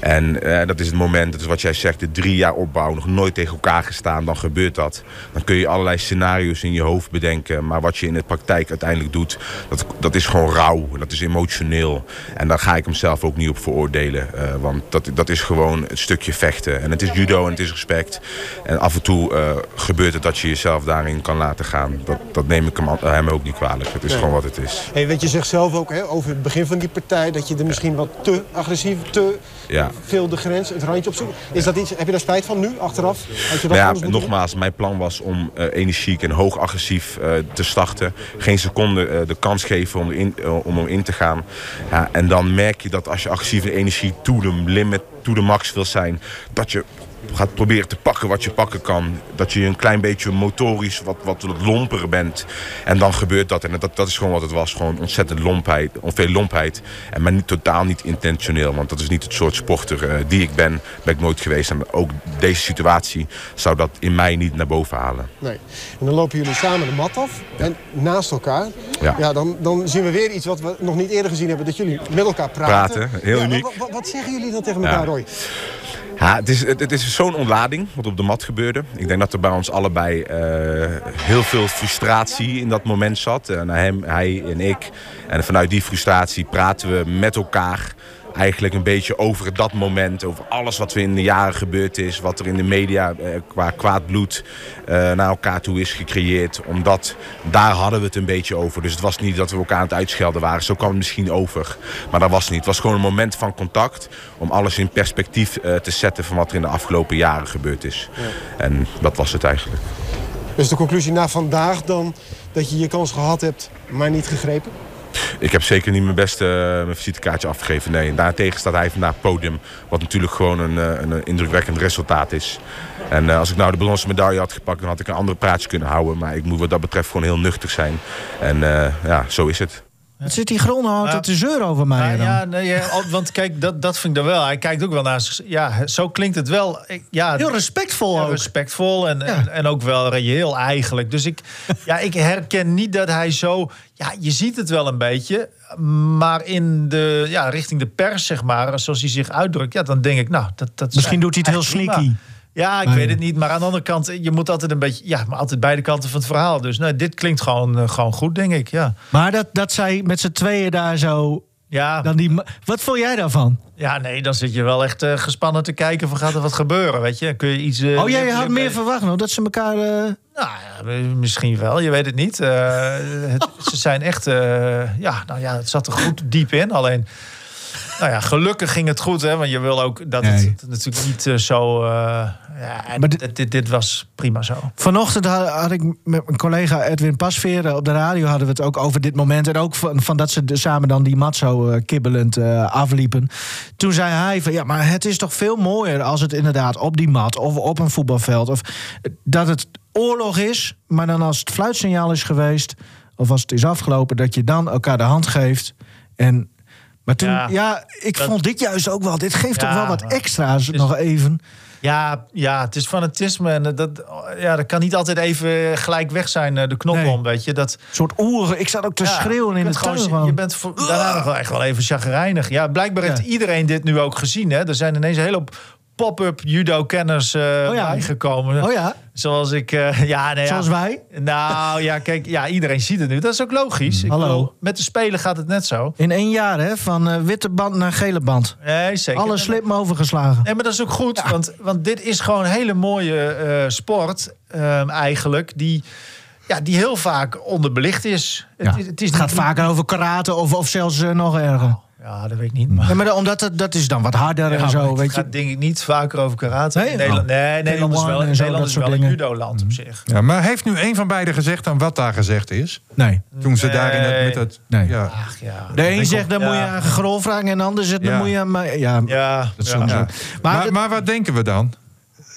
Speaker 8: En uh, dat is het moment, dat is wat jij zegt, de drie jaar opbouw, nog nooit tegen elkaar gestaan, dan gebeurt dat. Dan kun je allerlei scenario's in je hoofd bedenken, maar wat je in de praktijk uiteindelijk doet, dat, dat is gewoon rauw, dat is emotioneel. En daar ga ik hem zelf ook niet op veroordelen, want dat, dat is gewoon een stukje vechten. En het is judo en het is respect. En af en toe gebeurt het dat je jezelf daarin kan laten gaan. Dat, dat neem ik hem, hem ook niet kwalijk. Het is nee. gewoon wat het is.
Speaker 6: Hey, weet je zegt zelf ook hè, over het begin van die partij... dat je er misschien wat te agressief, te
Speaker 8: ja.
Speaker 6: veel de grens, het randje opzoekt. Is dat iets, heb je daar spijt van nu, achteraf? Had je dat
Speaker 8: ja, nogmaals, mijn plan was om uh, energiek en hoog agressief uh, te starten. Geen seconde uh, de kans geven om, in, om erin te gaan. Ja, en dan merk je dat als je agressief en energie to the limit, to the max wil zijn... dat je gaat proberen te pakken wat je pakken kan. Dat je een klein beetje motorisch wat, wat, lomper bent. En dan gebeurt dat. En dat, dat is gewoon wat het was. Gewoon ontzettend lompheid. Veel lompheid. En maar niet, totaal niet intentioneel. Want dat is niet het soort sporter uh, die ik ben. Ben ik nooit geweest. En ook deze situatie zou dat in mij niet naar boven halen.
Speaker 6: Nee. En dan lopen jullie samen de mat af. En naast elkaar.
Speaker 8: Ja.
Speaker 6: ja dan, dan zien we weer iets wat we nog niet eerder gezien hebben. Dat jullie met elkaar praten.
Speaker 8: Praten. Heel
Speaker 6: ja,
Speaker 8: uniek.
Speaker 6: Wat, wat, wat, zeggen jullie dan tegen elkaar. Roy?
Speaker 8: Ja, het is, het, is zo'n ontlading wat op de mat gebeurde. Ik denk dat er bij ons allebei uh, heel veel frustratie in dat moment zat. Uh, naar hem, hij en ik. En vanuit die frustratie praten we met elkaar eigenlijk een beetje over dat moment, over alles wat er in de jaren gebeurd is, wat er in de media eh, qua kwaad bloed eh, naar elkaar toe is gecreëerd. Omdat daar hadden we het een beetje over. Dus het was niet dat we elkaar aan het uitschelden waren. Zo kwam het misschien over. Maar dat was niet. Het was gewoon een moment van contact om alles in perspectief eh, te zetten van wat er in de afgelopen jaren gebeurd is. En dat was het eigenlijk.
Speaker 6: Dus de conclusie na vandaag dan dat je je kans gehad hebt, maar niet gegrepen?
Speaker 8: Ik heb zeker niet mijn beste eh, mijn visitekaartje afgegeven. Nee, daartegen staat hij vandaag podium. Wat natuurlijk gewoon een, eh, een indrukwekkend resultaat is. En eh, als ik nou de bronzen medaille had gepakt, dan had ik een andere praatje kunnen houden. Maar ik moet wat dat betreft gewoon heel nuchter zijn. En eh, ja, zo is het.
Speaker 2: Wat zit die Gronhout
Speaker 3: Ja.
Speaker 2: te zeuren over mij
Speaker 3: Ja,
Speaker 2: dan?
Speaker 3: ja, nee, ja, want kijk, dat, dat vind ik dan wel. Hij kijkt ook wel naar zich. Ja, zo klinkt het wel. Ja,
Speaker 2: Heel respectvol ook.
Speaker 3: respectvol en, en, en ook wel reëel eigenlijk. Dus ik, ja, ik herken niet dat hij zo... Ja, je ziet het wel een beetje. Maar in de, ja, richting de pers, zeg maar, zoals hij zich uitdrukt... Ja, dan denk ik, nou, dat, dat is
Speaker 2: Misschien doet hij het heel
Speaker 3: prima. Ja, ik
Speaker 2: Maar-
Speaker 3: weet het niet. Maar aan de andere kant, je moet altijd een beetje... Ja, maar altijd beide kanten van het verhaal. Dus nee, dit klinkt gewoon, eh, gewoon goed, denk ik. Ja,
Speaker 2: Maar dat, dat zij met z'n tweeën daar zo...
Speaker 3: ja,
Speaker 2: Dan die, wat vond jij daarvan?
Speaker 3: ja nee, dan zit je wel echt eh, gespannen te kijken... van gaat er wat gebeuren, weet je? Kun je iets... eh,
Speaker 2: oh, jij had meer verwacht nog, dat ze elkaar...
Speaker 3: Nou ja, misschien wel. Je weet het niet. Het- ze zijn echt... ja, nou ja, het zat er goed diep in. Alleen... Nou ja, gelukkig ging het goed, hè? Want je wil ook dat
Speaker 2: Nee.
Speaker 3: het natuurlijk niet eh, zo. eh, ja,
Speaker 2: Maar dit-
Speaker 3: dit, dit, was prima zo.
Speaker 2: Vanochtend had, had ik met mijn collega Edwin Pasveer op de radio hadden we het ook over dit moment. En ook van, van dat ze de- samen dan die mat zo eh, kibbelend eh, afliepen. Toen zei hij van ja, maar het is toch veel mooier als het inderdaad op die mat of op een voetbalveld. Of eh, dat het oorlog is, maar dan als het fluitsignaal is geweest. Of als het is afgelopen, dat je dan elkaar de hand geeft. En, maar toen, ja,
Speaker 3: Ja,
Speaker 2: ik
Speaker 3: dat-
Speaker 2: vond dit juist ook wel. Dit geeft toch wel wat extra's
Speaker 3: is-
Speaker 2: nog even.
Speaker 3: Ja, ja, het is fanatisme. En dat, ja, dat kan niet altijd even gelijk weg zijn, eh, de knop
Speaker 2: Nee.
Speaker 3: om, weet je. Dat,
Speaker 2: Een soort oeren. Ik zat ook te
Speaker 3: Ja,
Speaker 2: schreeuwen in het
Speaker 3: gewoon,
Speaker 2: tuin.
Speaker 3: Je bent voor, daarna nog wel echt wel even chagrijnig. Ja, blijkbaar heeft iedereen dit nu ook gezien. Hè? Er zijn ineens een hele hoop pop-up judo-kenners eh
Speaker 2: Oh ja.
Speaker 3: bijgekomen.
Speaker 2: Oh ja,
Speaker 3: Zoals ik... eh, [laughs] ja, nee,
Speaker 2: zoals
Speaker 3: ja.
Speaker 2: wij.
Speaker 3: Nou ja, kijk, ja, iedereen ziet het nu. Dat is ook logisch. Ik
Speaker 2: Hallo.
Speaker 3: bedoel, met de Spelen gaat het net zo.
Speaker 2: In één jaar, hè? Van eh, witte band naar gele band.
Speaker 3: Nee, zeker.
Speaker 2: Alle slippen overgeslagen.
Speaker 3: Nee, maar dat is ook goed. Want, want dit is gewoon een hele mooie sport ehm, eigenlijk. Die, ja, die heel vaak onderbelicht is.
Speaker 2: Ja.
Speaker 3: Het, is- het is
Speaker 2: Het gaat
Speaker 3: niet-
Speaker 2: vaker over karate of, of zelfs nog erger.
Speaker 3: Ja, dat weet ik niet. Maar...
Speaker 2: Ja, maar omdat het, dat is dan wat harder
Speaker 3: Ja,
Speaker 2: en zo,
Speaker 3: het
Speaker 2: weet
Speaker 3: gaat
Speaker 2: je.
Speaker 3: denk ik niet vaker over karate.
Speaker 2: Nee?
Speaker 3: Nederland,
Speaker 2: Oh.
Speaker 3: nee, Nederland is
Speaker 2: K1
Speaker 3: wel,
Speaker 2: en zo,
Speaker 3: Nederland
Speaker 2: dat
Speaker 3: is
Speaker 2: soort
Speaker 3: wel een judo-land op zich.
Speaker 4: Ja, maar heeft nu een van beiden gezegd dan wat daar gezegd is?
Speaker 2: Nee.
Speaker 4: Toen ze daar in het,
Speaker 3: Nee.
Speaker 4: met het...
Speaker 2: Nee.
Speaker 4: Ja.
Speaker 3: Ach ja.
Speaker 2: De een zegt, dan
Speaker 3: Ja.
Speaker 2: moet je aan Grol vragen... en de ander zegt, dan
Speaker 4: Ja.
Speaker 2: moet je aan. Ja,
Speaker 3: Ja,
Speaker 2: dat.
Speaker 4: Maar,
Speaker 2: Maar,
Speaker 4: wat denken we dan?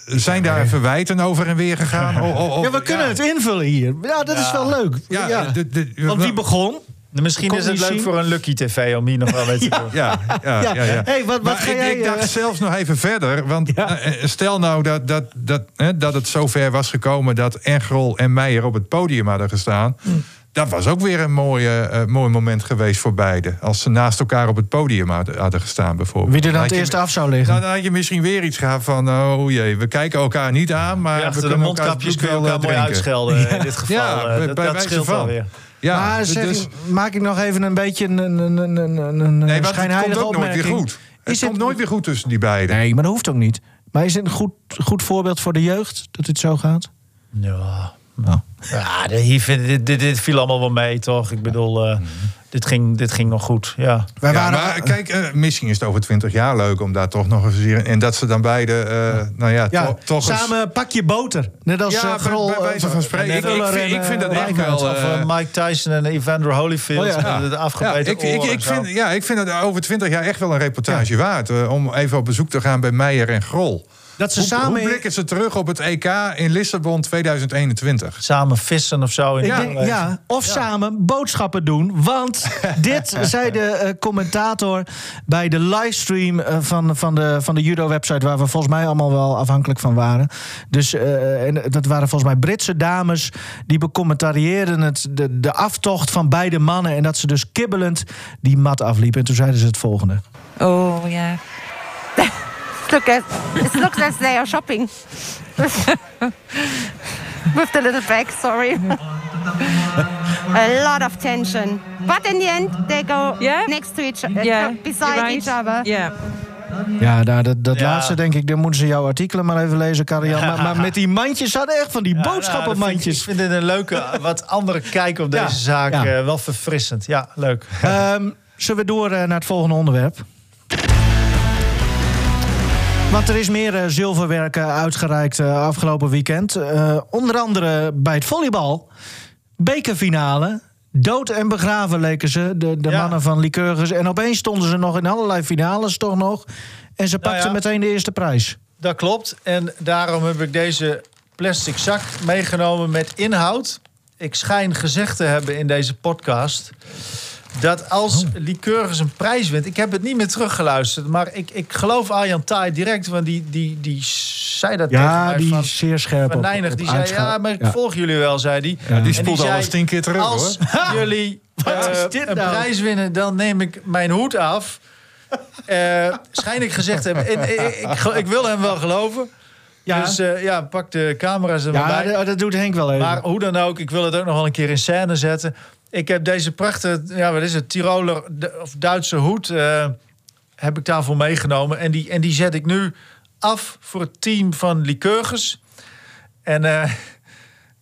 Speaker 4: Zijn daar verwijten over en weer gegaan? O- o- o-
Speaker 2: ja, we kunnen het invullen hier. Ja, dat is wel leuk.
Speaker 4: Ja,
Speaker 2: Ja.
Speaker 4: de- de-
Speaker 2: Want wie begon?
Speaker 3: Misschien
Speaker 2: Kon
Speaker 3: is het leuk
Speaker 2: zien.
Speaker 3: voor een Lucky TV om hier nog wel mee te [laughs] doen.
Speaker 4: Ja, ja, ja.
Speaker 2: Ja.
Speaker 4: ja,
Speaker 2: Hey, wat- wat ga
Speaker 4: ik,
Speaker 2: jij,
Speaker 4: ik dacht
Speaker 2: eh,
Speaker 4: zelfs nog even verder. Want
Speaker 2: Ja.
Speaker 4: eh, stel nou dat, dat, dat, hè, dat het zover was gekomen... dat Engrol en Meijer op het podium hadden gestaan.
Speaker 2: Hm.
Speaker 4: Dat was ook weer een mooie, eh, mooi moment geweest voor beiden. Als ze naast elkaar op het podium hadden, hadden gestaan bijvoorbeeld.
Speaker 2: Wie er dan
Speaker 4: Dan
Speaker 2: het eerst af zou liggen.
Speaker 4: Nou, dan had je misschien weer iets gehad van... oh jee, we kijken elkaar niet aan, maar
Speaker 3: Ja,
Speaker 4: we
Speaker 3: achter de
Speaker 4: kunnen
Speaker 3: mondkapjes kun je elkaar
Speaker 4: wel,
Speaker 3: mooi
Speaker 4: eh,
Speaker 3: uitschelden in dit [laughs] geval.
Speaker 4: Ja,
Speaker 3: eh,
Speaker 4: bij-
Speaker 3: dat,
Speaker 4: bij
Speaker 3: dat
Speaker 4: wijze
Speaker 3: scheelt
Speaker 4: van.
Speaker 3: wel weer.
Speaker 4: Ja,
Speaker 2: maar zeg,
Speaker 4: dus,
Speaker 2: maak ik nog even een beetje een, een, een, een, een, een
Speaker 4: nee, want het komt ook nooit weer goed. Het
Speaker 2: Is het-
Speaker 4: komt nooit weer goed tussen die beiden.
Speaker 2: Nee, maar dat hoeft ook niet. Maar is het een goed, goed voorbeeld voor de jeugd dat dit zo gaat?
Speaker 3: Ja,
Speaker 2: Nou.
Speaker 3: ja vind, dit, dit, dit viel allemaal wel mee, toch? Ik bedoel, eh, dit, ging, dit ging nog goed. Ja.
Speaker 2: Wij
Speaker 4: Ja,
Speaker 2: waren,
Speaker 4: maar kijk, eh, misschien is het over twintig jaar leuk om daar toch nog eens hier... En dat ze dan beide, eh, nou ja,
Speaker 2: ja,
Speaker 4: to- toch eens...
Speaker 2: samen pak je boter. Net als
Speaker 4: Ja, bij-
Speaker 2: Grol.
Speaker 4: bij wijze van spreken. Ik- ik vind-
Speaker 2: en,
Speaker 4: ik vind dat echt wel,
Speaker 3: Of Mike Tyson en Evander Holyfield.
Speaker 2: Oh ja.
Speaker 3: met de
Speaker 4: Ja,
Speaker 3: afgebeten
Speaker 4: ik, ik, ik, vind, ja, ik vind het over twintig jaar echt wel een reportage waard. eh, om even op bezoek te gaan bij Meijer en Grol.
Speaker 2: Dat ze
Speaker 4: Hoe,
Speaker 2: samen...
Speaker 4: hoe blikken ze terug op het EK in Lissabon 2021?
Speaker 3: Samen vissen of zo. In
Speaker 2: denk,
Speaker 3: aanwijzing.
Speaker 2: ja, of samen boodschappen doen. Want [laughs] dit zei de eh, commentator bij de livestream eh, van, van de, van de judo-website... waar we volgens mij allemaal wel afhankelijk van waren. Dus eh, en dat waren volgens mij Britse dames... die becommentarieerden het, de, de aftocht van beide mannen... en dat ze dus kibbelend die mat afliepen. En toen zeiden ze het volgende.
Speaker 9: Oh, yeah. Look at it looks as they are shopping. With the little bag, sorry. a lot of tension. But in the end, they go
Speaker 10: Yeah?
Speaker 9: next to each other,
Speaker 10: Yeah,
Speaker 9: beside each other.
Speaker 10: Yeah.
Speaker 2: Ja, nou, dat, dat
Speaker 3: Ja.
Speaker 2: laatste denk ik, dan moeten ze jouw artikelen maar even lezen, Karian. Maar, maar met die mandjes hadden echt van die
Speaker 3: Ja, nou,
Speaker 2: boodschappenmandjes.
Speaker 3: ik vind dit een leuke, wat andere kijk op
Speaker 2: Ja,
Speaker 3: deze zaak.
Speaker 2: ja.
Speaker 3: eh, wel verfrissend. Ja, leuk.
Speaker 2: Ehm, zullen we door eh, naar het volgende onderwerp? Want er is meer eh, zilverwerk eh, uitgereikt eh, afgelopen weekend. Onder andere bij het volleybal. Bekerfinale. Dood en begraven leken ze, de, de
Speaker 3: Ja.
Speaker 2: mannen van Lycurgus. En opeens stonden ze nog in allerlei finales toch nog. En ze
Speaker 3: Nou
Speaker 2: pakten
Speaker 3: ja.
Speaker 2: meteen de eerste prijs.
Speaker 3: Dat klopt. En daarom heb ik deze plastic zak meegenomen met inhoud. Ik schijn gezegd te hebben in deze podcast... dat als
Speaker 2: Oh.
Speaker 3: Lycurgus een prijs wint... Ik heb het niet meer teruggeluisterd, maar ik, ik geloof Arjan Taai direct... want die, die, die zei dat tegen
Speaker 2: Ja,
Speaker 3: mij
Speaker 2: die
Speaker 3: van...
Speaker 2: zeer scherp
Speaker 3: Van
Speaker 2: op,
Speaker 3: Nijnig,
Speaker 2: op
Speaker 3: die zei, ja, maar ik
Speaker 2: Ja.
Speaker 3: volg jullie wel, zei hij.
Speaker 4: Ja, die spoelt alles tien keer terug,
Speaker 3: Als [laughs] jullie
Speaker 2: Wat
Speaker 3: eh,
Speaker 2: is dit
Speaker 3: een
Speaker 2: nou?
Speaker 3: prijs winnen, dan neem ik mijn hoed af. [laughs] Eh schijn ik gezegd hebben. En, eh, ik, ik, ik wil hem wel geloven.
Speaker 2: Ja.
Speaker 3: Dus eh, ja, pak de camera's er
Speaker 2: Ja,
Speaker 3: bij.
Speaker 2: dat doet Henk wel even.
Speaker 3: Maar hoe dan ook, ik wil het ook nog wel een keer in scène zetten. Ik heb deze prachtige, ja, wat is het, Tiroler de- of Duitse hoed... eh, heb ik daarvoor meegenomen. En die, en die zet ik nu af voor het team van Lycurgus. En eh,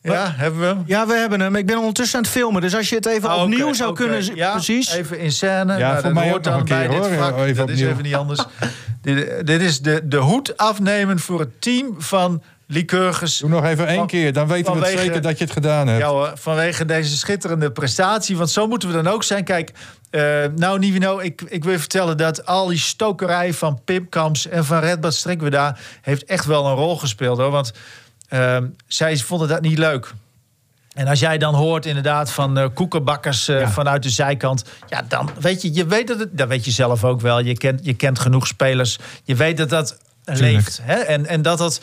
Speaker 3: ja, hebben we hem.
Speaker 2: Ja, we hebben hem. Ik ben ondertussen aan het filmen. Dus als je het even
Speaker 3: Ah,
Speaker 2: opnieuw zou kunnen... zien-
Speaker 3: Ja,
Speaker 2: Precies.
Speaker 3: Even in scène.
Speaker 4: Ja,
Speaker 3: Nou,
Speaker 4: voor mij
Speaker 3: hoort
Speaker 4: nog
Speaker 3: dan
Speaker 4: een keer,
Speaker 3: bij dit
Speaker 4: hoor.
Speaker 3: vak.
Speaker 4: Even
Speaker 3: dat is even niet anders. [laughs] dit, dit is de, de hoed afnemen voor het team van Lycurgus.
Speaker 4: Doe nog even één
Speaker 3: Van-
Speaker 4: keer, dan weten we het zeker dat je het gedaan hebt.
Speaker 3: Ja hoor, vanwege deze schitterende prestatie. Want zo moeten we dan ook zijn. Kijk, eh, nou Nivino, ik, ik wil je vertellen dat al die stokerij van Pim Kamps en van Redbad Strikweda heeft echt wel een rol gespeeld hoor. Want eh, zij vonden dat niet leuk. En als jij dan hoort inderdaad van eh koekenbakkers eh,
Speaker 2: Ja.
Speaker 3: vanuit de zijkant, ja, dan weet je, je weet dat het, dat weet je zelf ook wel. Je kent, je kent genoeg spelers. Je weet dat dat leeft. Hè? En, en dat dat,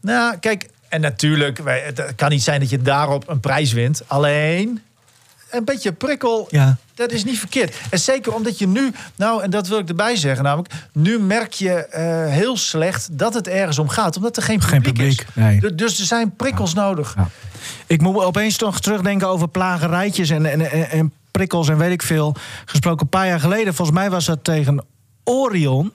Speaker 3: nou, kijk, en natuurlijk, het kan niet zijn dat je daarop een prijs wint. Alleen een beetje prikkel.
Speaker 2: Ja.
Speaker 3: Dat is niet verkeerd. En zeker omdat je nu, nou, en dat wil ik erbij zeggen, namelijk, nu merk je eh, heel slecht dat het ergens om gaat, omdat er geen
Speaker 2: Geen
Speaker 3: publiek, is.
Speaker 2: nee.
Speaker 3: Du- Dus er zijn prikkels nodig.
Speaker 2: Ja. Ik moet opeens toch terugdenken over plagerijtjes en, en, en, en prikkels en weet ik veel. Gesproken een paar jaar geleden, volgens mij was dat tegen Orion.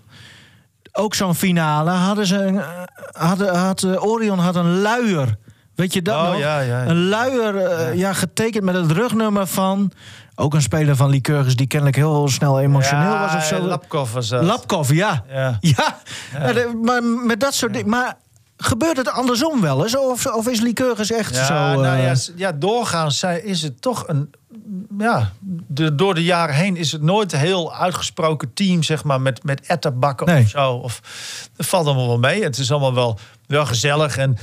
Speaker 2: Ook zo'n finale. Hadden ze een, eh, hadden, had, eh, Orion had een luier. Weet je dat
Speaker 3: Oh,
Speaker 2: nog?
Speaker 3: ja, ja, ja.
Speaker 2: Een luier eh, ja. getekend met het rugnummer van... Ook een speler van Lycurgus die kennelijk heel snel emotioneel was of zo.
Speaker 3: Lapkov was dat.
Speaker 2: Lapkov, ja.
Speaker 3: Ja. [laughs]
Speaker 2: Maar met dat soort dingen. Maar gebeurt het andersom wel eens? Of, of is Lycurgus echt
Speaker 3: Ja,
Speaker 2: zo...
Speaker 3: nou ja, doorgaans is het toch een. Ja, de, door de jaren heen is het nooit een heel uitgesproken team, zeg maar, met, met etterbakken
Speaker 2: Nee.
Speaker 3: of zo. Of, dat valt allemaal wel mee. Het is allemaal wel, wel gezellig. En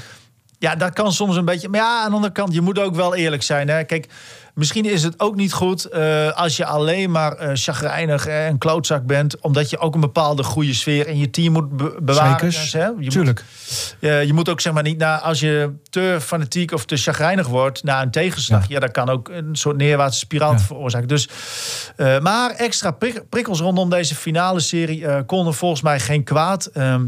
Speaker 3: ja, dat kan soms een beetje. Maar ja, aan de andere kant, je moet ook wel eerlijk zijn. Hè? Kijk, misschien is het ook niet goed eh, als je alleen maar eh chagrijnig en klootzak bent, omdat je ook een bepaalde goede sfeer in je team moet be- bewaren.
Speaker 2: Zekers.
Speaker 3: Hè? Je moet-
Speaker 2: Tuurlijk.
Speaker 3: eh, je moet ook zeg maar niet naar als je te fanatiek of te chagrijnig wordt na een tegenslag. Ja, dat kan ook een soort neerwaartse spiraal
Speaker 2: Ja.
Speaker 3: veroorzaken. Dus, eh, maar extra prik- prikkels rondom deze finale serie eh, konden volgens mij geen kwaad. Ehm,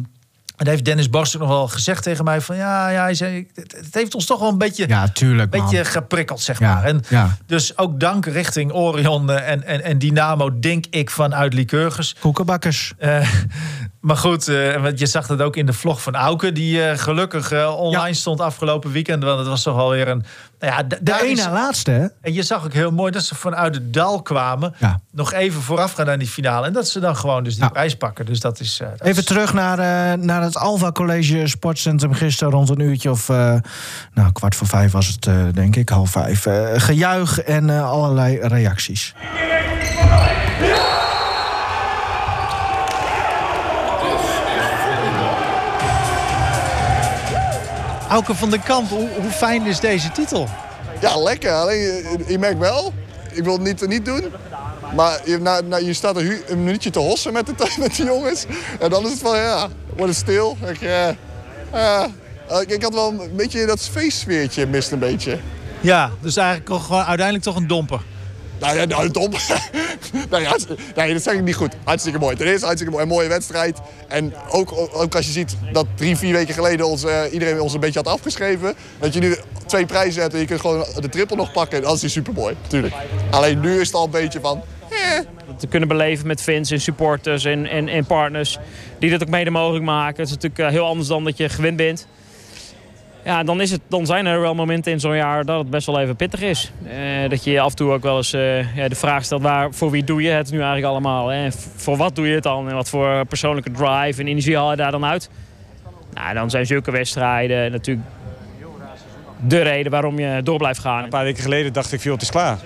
Speaker 3: en heeft Dennis Borst ook nog wel gezegd tegen mij van ja, ja hij zei, het, heeft ons toch wel een beetje,
Speaker 2: Ja, tuurlijk, man.
Speaker 3: beetje geprikkeld zeg
Speaker 2: Ja,
Speaker 3: maar. En
Speaker 2: ja.
Speaker 3: dus ook dank richting Orion eh, en, en, en Dynamo denk ik vanuit Lycurgus.
Speaker 2: Koekenbakkers.
Speaker 3: Eh, maar goed, eh, want je zag dat ook in de vlog van Auke, die eh, gelukkig eh, online
Speaker 2: Ja.
Speaker 3: stond afgelopen weekend. Want het was toch alweer een. Nou ja,
Speaker 2: De
Speaker 3: is-
Speaker 2: na laatste, hè?
Speaker 3: En je zag ook heel mooi dat ze vanuit het dal kwamen.
Speaker 2: Ja.
Speaker 3: Nog even vooraf gaan aan die finale. En dat ze dan gewoon dus die
Speaker 2: Ja.
Speaker 3: prijs pakken. Dus dat is. eh, dat
Speaker 2: Even
Speaker 3: is-
Speaker 2: terug naar, eh, naar het Alva College Sportcentrum gisteren rond een uurtje of... eh, nou, kwart voor vijf was het, eh, denk ik, half vijf. Gejuich en allerlei reacties.
Speaker 3: Auke van den Kamp, hoe, hoe fijn is deze titel?
Speaker 11: Ja, lekker. Alleen je, je merkt wel, ik wil het niet, niet doen. Maar je, na, na- je staat een, een minuutje te hossen met de, [laughs] met de jongens. En dan is het van, ja, wordt het stil. Ik, eh, ja. ik, had wel een beetje dat feestsfeertje mist een beetje.
Speaker 3: Ja, dus eigenlijk toch gewoon uiteindelijk toch een domper.
Speaker 11: Nou ja, nou, dom. [laughs] nee, nee, dat zeg ik niet goed. Hartstikke mooi. Ten eerste hartstikke mooi. Een mooie wedstrijd. En ook, ook als je ziet dat drie, vier weken geleden ons, eh, iedereen ons een beetje had afgeschreven. Dat je nu twee prijzen hebt en je kunt gewoon de triple nog pakken. En dat is die supermooi, natuurlijk. Alleen nu is het al een beetje van...
Speaker 10: te kunnen beleven met fans en supporters en, en, en partners die dat ook mede mogelijk maken. Het is natuurlijk eh, heel anders dan dat je gewend bent. Ja, dan, is het, dan zijn er wel momenten in zo'n jaar dat het best wel even pittig is. Eh, dat je af en toe ook wel eens eh, de vraag stelt, waar, voor wie doe je het nu eigenlijk allemaal? En voor wat doe je het dan? En wat voor persoonlijke drive en energie haal je daar dan uit? Nou, dan zijn zulke wedstrijden natuurlijk de reden waarom je door blijft gaan.
Speaker 12: Een paar weken geleden dacht ik, joh, het is klaar.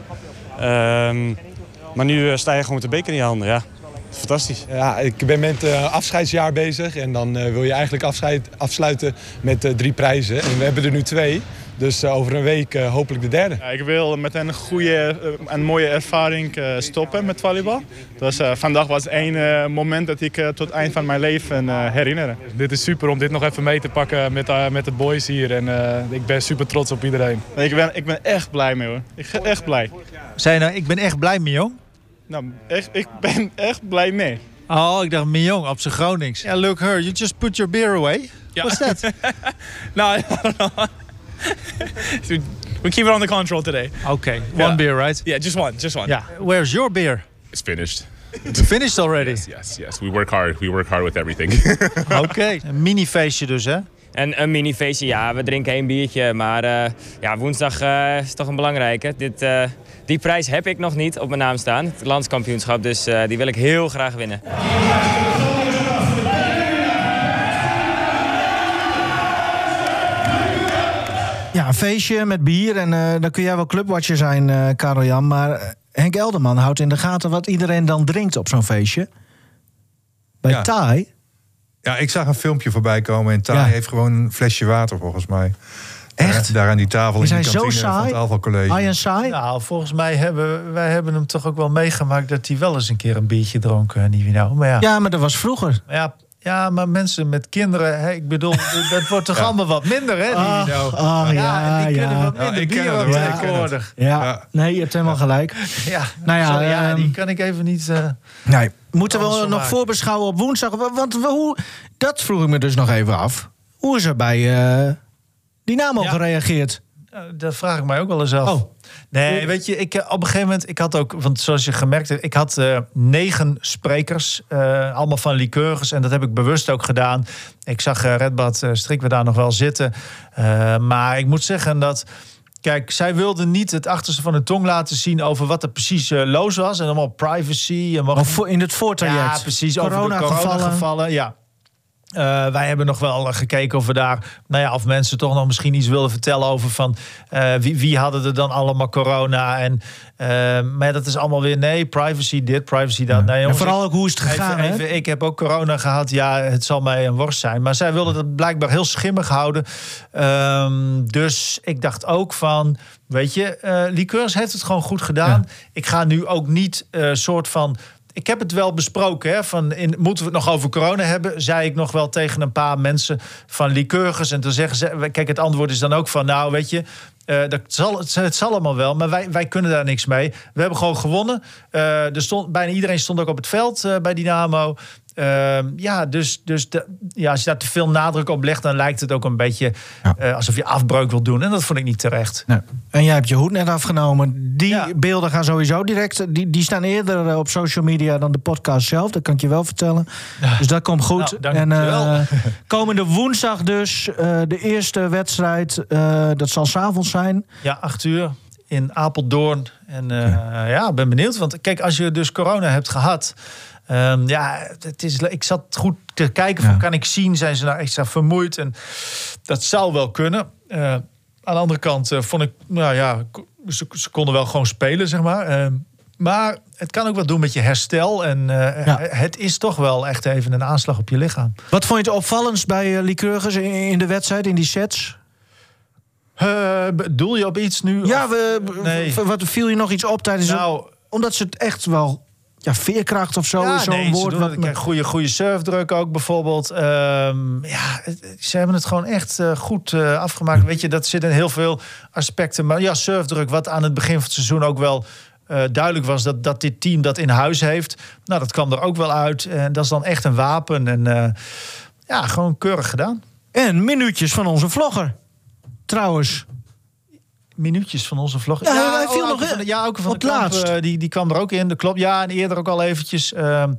Speaker 12: Ehm, maar nu eh, sta je gewoon met de beker in je handen, ja. Fantastisch.
Speaker 13: Ja, ik ben met het afscheidsjaar bezig en dan eh, wil je eigenlijk afscheid, afsluiten met eh, drie prijzen. En we hebben er nu twee, dus eh, over een week eh, hopelijk de derde.
Speaker 14: Ja, ik wil met een goede eh, en mooie ervaring eh, stoppen met volleybal. Dus eh, vandaag was één eh, moment dat ik eh, tot het eind van mijn leven eh, herinner.
Speaker 15: Dit is super om dit nog even mee te pakken met, eh, met de boys hier. En eh, ik ben super trots op iedereen.
Speaker 14: Ik ben, ik ben echt blij mee hoor. Ik ben echt blij.
Speaker 3: Zei je nou, ik ben echt blij, Mijong?
Speaker 14: Nou, echt, ik ben echt blij mee.
Speaker 3: Oh, ik dacht Mijong op zijn Gronings. Ja, look her, you just put your beer away. What's that? [laughs]
Speaker 14: nou, [laughs] we keep it under control today.
Speaker 3: Okay, one beer, right?
Speaker 14: Yeah, just one, just one.
Speaker 3: Yeah. Where's your beer?
Speaker 16: It's finished.
Speaker 3: Finished already?
Speaker 16: Yes, yes, yes. We work hard. We work hard with everything.
Speaker 3: Oké, een minifeestje dus, hè?
Speaker 10: En een minifeestje, ja, we drinken één biertje. Maar eh, ja, woensdag eh, is toch een belangrijke. Dit, eh, die prijs heb ik nog niet op mijn naam staan. Het landskampioenschap, dus eh, die wil ik heel graag winnen.
Speaker 2: Ja, een feestje met bier. En eh, dan kun jij wel clubwatcher zijn, eh Karel Jan. Maar Henk Elderman houdt in de gaten wat iedereen dan drinkt op zo'n feestje. Bij
Speaker 4: Ja.
Speaker 2: Thai.
Speaker 4: Ja, ik zag een filmpje voorbij komen en
Speaker 2: Ja.
Speaker 4: heeft gewoon een flesje water volgens mij. Echt? Daar aan die tafel in
Speaker 2: hij
Speaker 4: die
Speaker 2: zo
Speaker 4: kantine van
Speaker 2: saai?
Speaker 4: het Alpha College.
Speaker 2: High en saai?
Speaker 3: Nou, volgens mij hebben wij hebben hem toch ook wel meegemaakt dat hij wel eens een keer een biertje dronk, eh, Nivino. Maar ja.
Speaker 2: Ja, maar dat was vroeger.
Speaker 3: Ja, ja, maar mensen met kinderen, hè, ik bedoel, [laughs] dat wordt toch allemaal wat minder, hè?
Speaker 2: Ach,
Speaker 3: Nivino?
Speaker 2: ach, ja,
Speaker 3: en die kunnen
Speaker 2: ja.
Speaker 3: wat
Speaker 4: Ja,
Speaker 3: minder
Speaker 4: ik
Speaker 3: tegenwoordig.
Speaker 2: Ja, nee, je hebt helemaal gelijk. [laughs]
Speaker 3: Ja,
Speaker 2: Nou ja,
Speaker 3: sorry, ja,
Speaker 2: ehm,
Speaker 3: die kan ik even niet... eh,
Speaker 2: Nee, moeten we nog
Speaker 3: maken.
Speaker 2: voorbeschouwen op woensdag? Wa- Want we- hoe, dat vroeg ik me dus nog even af. Hoe is er bij eh, Dynamo gereageerd?
Speaker 3: Ja, dat vraag ik mij ook wel eens af. Nee, weet je, ik, eh, op een gegeven moment, ik had ook, want zoals je gemerkt hebt, ik had eh, negen sprekers, eh, allemaal van liqueurs, en dat heb ik bewust ook gedaan. Ik zag eh, Redbad uh, Strikken daar nog wel zitten, Eh, maar ik moet zeggen dat. Kijk, zij wilden niet het achterste van de tong laten zien over wat er precies eh, los was. En allemaal privacy. En wat...
Speaker 2: Voor- in het voortraject.
Speaker 3: Ja, precies. Over de
Speaker 2: corona-gevallen.
Speaker 3: Ja. Eh, wij hebben nog wel eh, gekeken of we daar, nou ja, of mensen toch nog misschien iets wilden vertellen over van eh, wie, wie hadden er dan allemaal corona en maar dat is allemaal weer nee, privacy dit, privacy dat. Nee, jongens,
Speaker 2: vooral ook hoe is het gegaan,
Speaker 3: Even, ik heb ook corona gehad, ja, het zal mij een worst zijn, maar zij wilden dat blijkbaar heel schimmig houden. Ehm, dus ik dacht ook van, weet je, Liqueurs heeft het gewoon goed gedaan. Ik ga nu ook niet soort van ik heb het wel besproken. Hè, van in, moeten we het nog over corona hebben? Zei ik nog wel tegen een paar mensen van liqueurs. En toen zeggen ze... Kijk, het antwoord is dan ook van... Nou, weet je... eh, dat zal, het, het zal allemaal wel, maar wij, wij kunnen daar niks mee. We hebben gewoon gewonnen. Eh, er stond, bijna iedereen stond ook op het veld eh, bij Dynamo. Ehm, ja, dus, dus de, ja, als je daar te veel nadruk op legt... dan lijkt het ook een beetje eh, alsof je afbreuk wil doen. En dat vond ik niet terecht.
Speaker 2: Nee. En jij hebt je hoed net afgenomen. Die beelden gaan sowieso direct. Die, die staan eerder eh, op social media dan de podcast zelf. Dat kan ik je wel vertellen. Dus dat komt goed.
Speaker 3: Nou,
Speaker 2: en eh, [laughs] komende woensdag dus de eerste wedstrijd. dat zal s'avonds zijn.
Speaker 3: Ja, acht uur in Apeldoorn. En ja, ben benieuwd. Want kijk, als je dus corona hebt gehad. Ehm, ja, het is, ik zat goed te kijken. Van, kan ik zien, zijn ze nou extra vermoeid? En dat zou wel kunnen. Eh, aan de andere kant eh, vond ik, nou ja, ze, ze konden wel gewoon spelen, zeg maar. Ehm, maar het kan ook wat doen met je herstel. En eh, het is toch wel echt even een aanslag op je lichaam.
Speaker 2: Wat vond je het opvallendst bij Lycurgus in, in de wedstrijd, in die sets?
Speaker 3: Uh, bedoel je op iets nu?
Speaker 2: Ja, we,
Speaker 3: Nee.
Speaker 2: wat viel je nog iets op tijdens...
Speaker 3: Nou,
Speaker 2: omdat ze het echt wel... Ja, veerkracht of zo
Speaker 3: Ja,
Speaker 2: is zo'n
Speaker 3: nee,
Speaker 2: woord.
Speaker 3: Ze
Speaker 2: wat me-
Speaker 3: goede, goede surfdruk ook bijvoorbeeld. Ehm, ja, ze hebben het gewoon echt eh, goed eh, afgemaakt. Weet je, dat zit in heel veel aspecten. Maar ja, surfdruk, wat aan het begin van het seizoen ook wel eh, duidelijk was... Dat, dat dit team dat in huis heeft. Nou, dat kwam er ook wel uit. En dat is dan echt een wapen. En eh, ja, gewoon keurig gedaan.
Speaker 2: En minuutjes van onze vlogger. Trouwens.
Speaker 3: Minuutjes van onze vlog.
Speaker 2: Ja, hij viel
Speaker 3: oh,
Speaker 2: nog
Speaker 3: van,
Speaker 2: in.
Speaker 3: Ja, ook van de eh, die, die kwam er ook in. Dat klopt. Ja, en eerder ook al eventjes. ehm,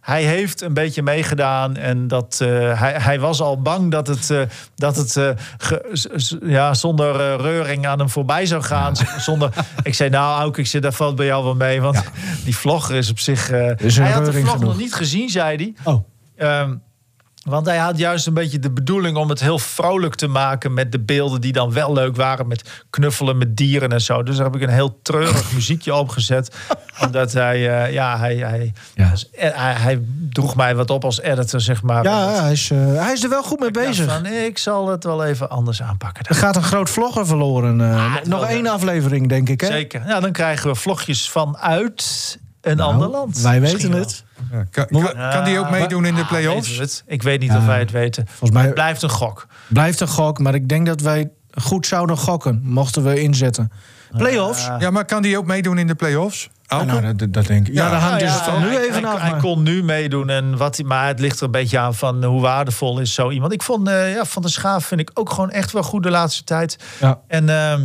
Speaker 3: hij heeft een beetje meegedaan en dat, eh, hij, hij was al bang dat het, eh, dat het ge- ja, zonder reuring aan hem voorbij zou gaan. [laughs] Zonder, ik zei, nou Auke, ik zit daar valt bij jou wel mee. Want die vlogger is op zich...
Speaker 2: Is
Speaker 3: hij had de vlog nog niet gezien, zei hij.
Speaker 2: Oh.
Speaker 3: Ehm, want hij had juist een beetje de bedoeling om het heel vrolijk te maken met de beelden die dan wel leuk waren. Met knuffelen met dieren en zo. Dus daar heb ik een heel treurig [laughs] muziekje opgezet. Omdat hij, eh, ja, hij, hij, eh, hij, hij droeg mij wat op als editor, zeg maar.
Speaker 2: Ja, hij is, eh, hij is er wel goed mee bezig.
Speaker 3: Van, ik zal het wel even anders aanpakken.
Speaker 2: Er gaat een groot vlogger verloren. eh, nog
Speaker 3: wel,
Speaker 2: één aflevering, denk ik. Hè?
Speaker 3: Zeker. Ja, dan krijgen we vlogjes vanuit een
Speaker 2: Nou,
Speaker 3: ander land.
Speaker 2: Wij weten het.
Speaker 4: Kan, kan, kan die ook
Speaker 3: Ja,
Speaker 4: meedoen in de
Speaker 3: ah,
Speaker 4: play-offs?
Speaker 3: Ik weet niet
Speaker 2: Ja.
Speaker 3: of wij het weten.
Speaker 2: Volgens mij
Speaker 3: Het blijft een gok.
Speaker 2: blijft een gok, maar ik denk dat wij goed zouden gokken. Mochten we inzetten. Playoffs?
Speaker 4: Ja, maar kan die ook meedoen in de play-offs? Auke?
Speaker 2: nou, dat, dat denk ik. Ja, daar hangt dus het van nu even
Speaker 3: hij,
Speaker 2: af.
Speaker 3: hij kon nu meedoen, en wat, hij- maar het ligt er een beetje aan van hoe waardevol is zo iemand. Ik vond eh, ja, Van der Schaaf vind ik ook gewoon echt wel goed de laatste tijd.
Speaker 2: Ja.
Speaker 3: En ehm,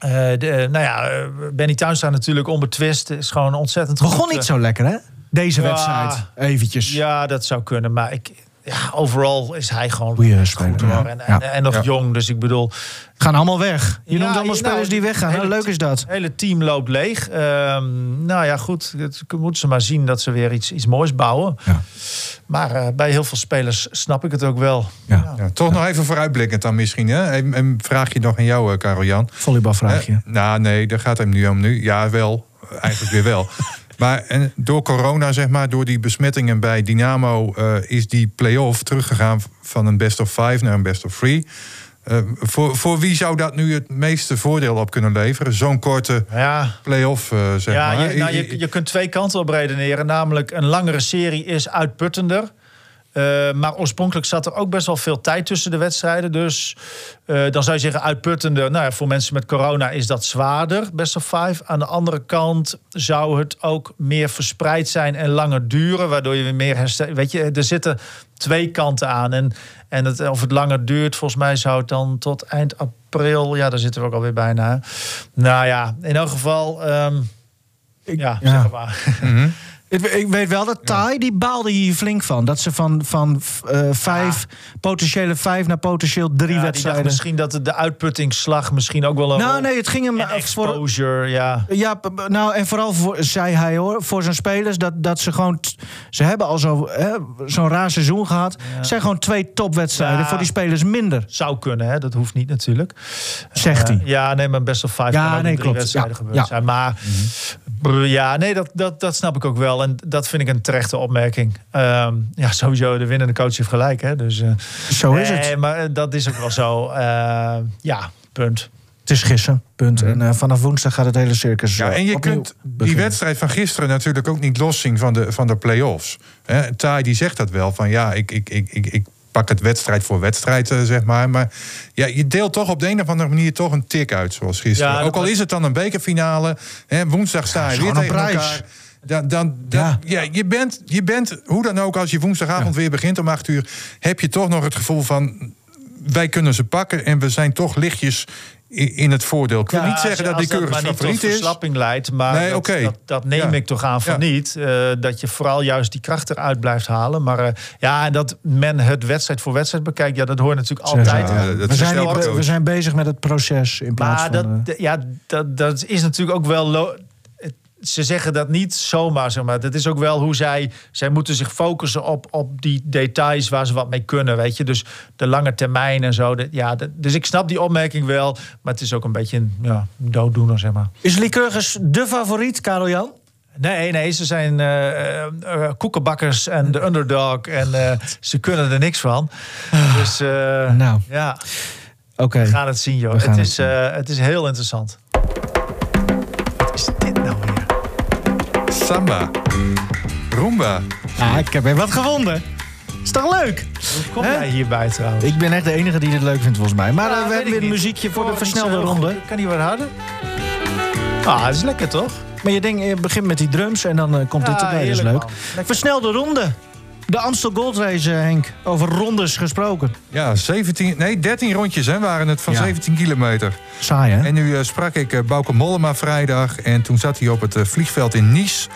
Speaker 3: eh, de, nou ja, eh, Benny Tuinstra natuurlijk onbetwist. Is gewoon ontzettend
Speaker 2: Begon
Speaker 3: goed,
Speaker 2: niet
Speaker 3: eh,
Speaker 2: zo lekker, hè? Deze
Speaker 3: Ja.
Speaker 2: wedstrijd. Eventjes.
Speaker 3: Ja, dat zou kunnen. Maar ik, ja, overal is hij gewoon
Speaker 2: Goeie speler, ja.
Speaker 3: En, en,
Speaker 2: Ja.
Speaker 3: en nog
Speaker 2: Ja.
Speaker 3: jong, dus ik bedoel...
Speaker 2: Gaan allemaal weg. Je
Speaker 3: Ja,
Speaker 2: noemt allemaal
Speaker 3: nou,
Speaker 2: spelers die weggaan.
Speaker 3: hele
Speaker 2: leuk is dat?
Speaker 3: Het hele team loopt leeg. Ehm, nou ja, goed. Het moeten ze maar zien dat ze weer iets, iets moois bouwen. Maar eh, bij heel veel spelers snap ik het ook wel.
Speaker 4: Ja, toch nog even vooruitblikkend dan misschien. Hè? Een, een vraagje nog aan jou, eh, Karel-Jan.
Speaker 2: Volleybalvraagje.
Speaker 4: Eh, nou, nee, daar gaat hem nu om nu. Ja, wel. Eigenlijk weer wel. [laughs] Maar en door corona, zeg maar, door die besmettingen bij Dynamo... eh, is die play-off teruggegaan van een best of five naar een best of three. Eh, voor, voor wie zou dat nu het meeste voordeel op kunnen leveren? Zo'n korte
Speaker 3: Ja.
Speaker 4: play-off, eh, zeg
Speaker 3: ja,
Speaker 4: maar.
Speaker 3: je, nou, je, je kunt twee kanten op redeneren. Namelijk, een langere serie is uitputtender. Eh, maar oorspronkelijk zat er ook best wel veel tijd tussen de wedstrijden. Dus eh, dan zou je zeggen uitputtender. Nou ja, voor mensen met corona is dat zwaarder, best of five. Aan de andere kant zou het ook meer verspreid zijn en langer duren. Waardoor je weer meer herstel... Weet je, er zitten twee kanten aan. En, en het, of het langer duurt, volgens mij zou het dan tot eind april... Ja, daar zitten we ook alweer bijna. Nou ja, in elk geval... ehm, ja,
Speaker 2: ja.
Speaker 3: zeg maar.
Speaker 2: Ik, [laughs] ik weet wel dat Thai, die baalde hier flink van. Dat ze van, van eh, vijf, potentiële vijf naar potentieel drie
Speaker 3: Ja,
Speaker 2: wedstrijden.
Speaker 3: misschien dat de uitputtingsslag misschien ook wel een
Speaker 2: Nou, nee, het ging hem
Speaker 3: en
Speaker 2: voor-
Speaker 3: exposure, ja.
Speaker 2: Ja, nou en vooral voor, zei hij hoor, voor zijn spelers dat, dat ze gewoon. Ze hebben al zo, zo'n raar seizoen gehad. Het zijn gewoon twee topwedstrijden
Speaker 3: Ja.
Speaker 2: voor die spelers minder.
Speaker 3: Zou kunnen, hè? dat hoeft niet natuurlijk.
Speaker 2: Zegt hij.
Speaker 3: Eh, ja, nee, maar best wel vijf
Speaker 2: Ja, nee,
Speaker 3: drie
Speaker 2: klopt.
Speaker 3: wedstrijden
Speaker 2: Ja,
Speaker 3: gebeurd
Speaker 2: ja.
Speaker 3: zijn. Maar brr, ja, nee, dat, dat, dat snap ik ook wel. En dat vind ik een terechte opmerking. Ehm, ja, sowieso, de winnende coach heeft gelijk. Hè? Dus, eh,
Speaker 2: Zo is
Speaker 3: nee,
Speaker 2: het.
Speaker 3: maar eh, dat is ook wel zo. Eh, ja, punt.
Speaker 2: Het is gissen, punt. En eh, vanaf woensdag gaat het hele circus.
Speaker 4: Ja, en je kunt die
Speaker 2: beginnen.
Speaker 4: wedstrijd van gisteren natuurlijk ook niet loszien van de, van de play-offs. Hè, Thai die zegt dat wel, van ja, ik, ik, ik, ik, ik pak het wedstrijd voor wedstrijd, zeg maar. Maar ja, je deelt toch op de een of andere manier toch een tik uit, zoals gisteren.
Speaker 3: Ja,
Speaker 4: ook al is het dan een bekerfinale, hè, woensdag sta je
Speaker 2: is
Speaker 4: weer tegen
Speaker 2: een prijs.
Speaker 4: elkaar. Dan, dan, dan- ja. je, bent, je bent, hoe dan ook, als je woensdagavond weer begint om acht uur... heb je toch nog het gevoel van, wij kunnen ze pakken... en we zijn toch lichtjes in het voordeel. Ik wil
Speaker 3: Ja,
Speaker 4: niet zeggen dat die
Speaker 3: als
Speaker 4: keurig
Speaker 3: maar niet
Speaker 4: favoriet
Speaker 3: tot
Speaker 4: is.
Speaker 3: leidt, maar
Speaker 4: Nee,
Speaker 3: dat,
Speaker 4: oké.
Speaker 3: dat, dat neem
Speaker 4: Ja.
Speaker 3: ik toch aan van
Speaker 4: Ja.
Speaker 3: niet. eh, dat je vooral juist die kracht eruit blijft halen. Maar eh, ja, en dat men het wedstrijd voor wedstrijd bekijkt, ja, dat hoort natuurlijk altijd.
Speaker 2: we, zijn niet- we zijn bezig met het proces in plaats
Speaker 3: Maar
Speaker 2: van...
Speaker 3: dat,
Speaker 2: eh,
Speaker 3: ja, dat, dat is natuurlijk ook wel. Ze zeggen dat niet zomaar, zeg maar. Dat is ook wel hoe zij... Zij moeten zich focussen op, op die details waar ze wat mee kunnen, weet je. Dus de lange termijn en zo. Dat, ja, dat- dus ik snap die opmerking wel. Maar het is ook een beetje een ja, dooddoener, zeg maar.
Speaker 2: Is Lycurgus de favoriet, Karel Jan?
Speaker 3: Nee, nee, ze zijn eh, eh, eh, koekenbakkers en de underdog. En ze kunnen er niks van. Dus eh,
Speaker 2: Nou.
Speaker 3: ja,
Speaker 2: Oké.
Speaker 3: we gaan het zien, joh. Het
Speaker 2: het
Speaker 3: is, het is heel interessant. Wat is dit nou weer?
Speaker 4: Samba. Rumba.
Speaker 2: Ah, ik heb weer wat gevonden. Is toch leuk?
Speaker 3: Hoe kom jij hierbij trouwens?
Speaker 2: Ik ben echt de enige die dit leuk vindt, volgens mij. Maar
Speaker 3: Ja,
Speaker 2: eh, we
Speaker 3: weet
Speaker 2: hebben
Speaker 3: ik
Speaker 2: weer een
Speaker 3: niet.
Speaker 2: muziekje voor de versnelde ronde.
Speaker 3: Kan die wat harder? Ah, het is lekker toch?
Speaker 2: Maar je, denkt, je begint met die drums en dan eh, komt
Speaker 3: Ja,
Speaker 2: dit erbij. Dat is
Speaker 3: heerlijk,
Speaker 2: leuk.
Speaker 3: man. Lekker.
Speaker 2: Versnelde ronde. De Amstel Gold Race, eh, Henk. Over rondes gesproken.
Speaker 4: Ja, 17, nee, 13 rondjes hè, waren het van
Speaker 2: Ja.
Speaker 4: 17 kilometer.
Speaker 2: Saai, hè?
Speaker 4: En nu eh, sprak ik eh, Bauke Mollema vrijdag. En toen zat hij op het vliegveld in Nice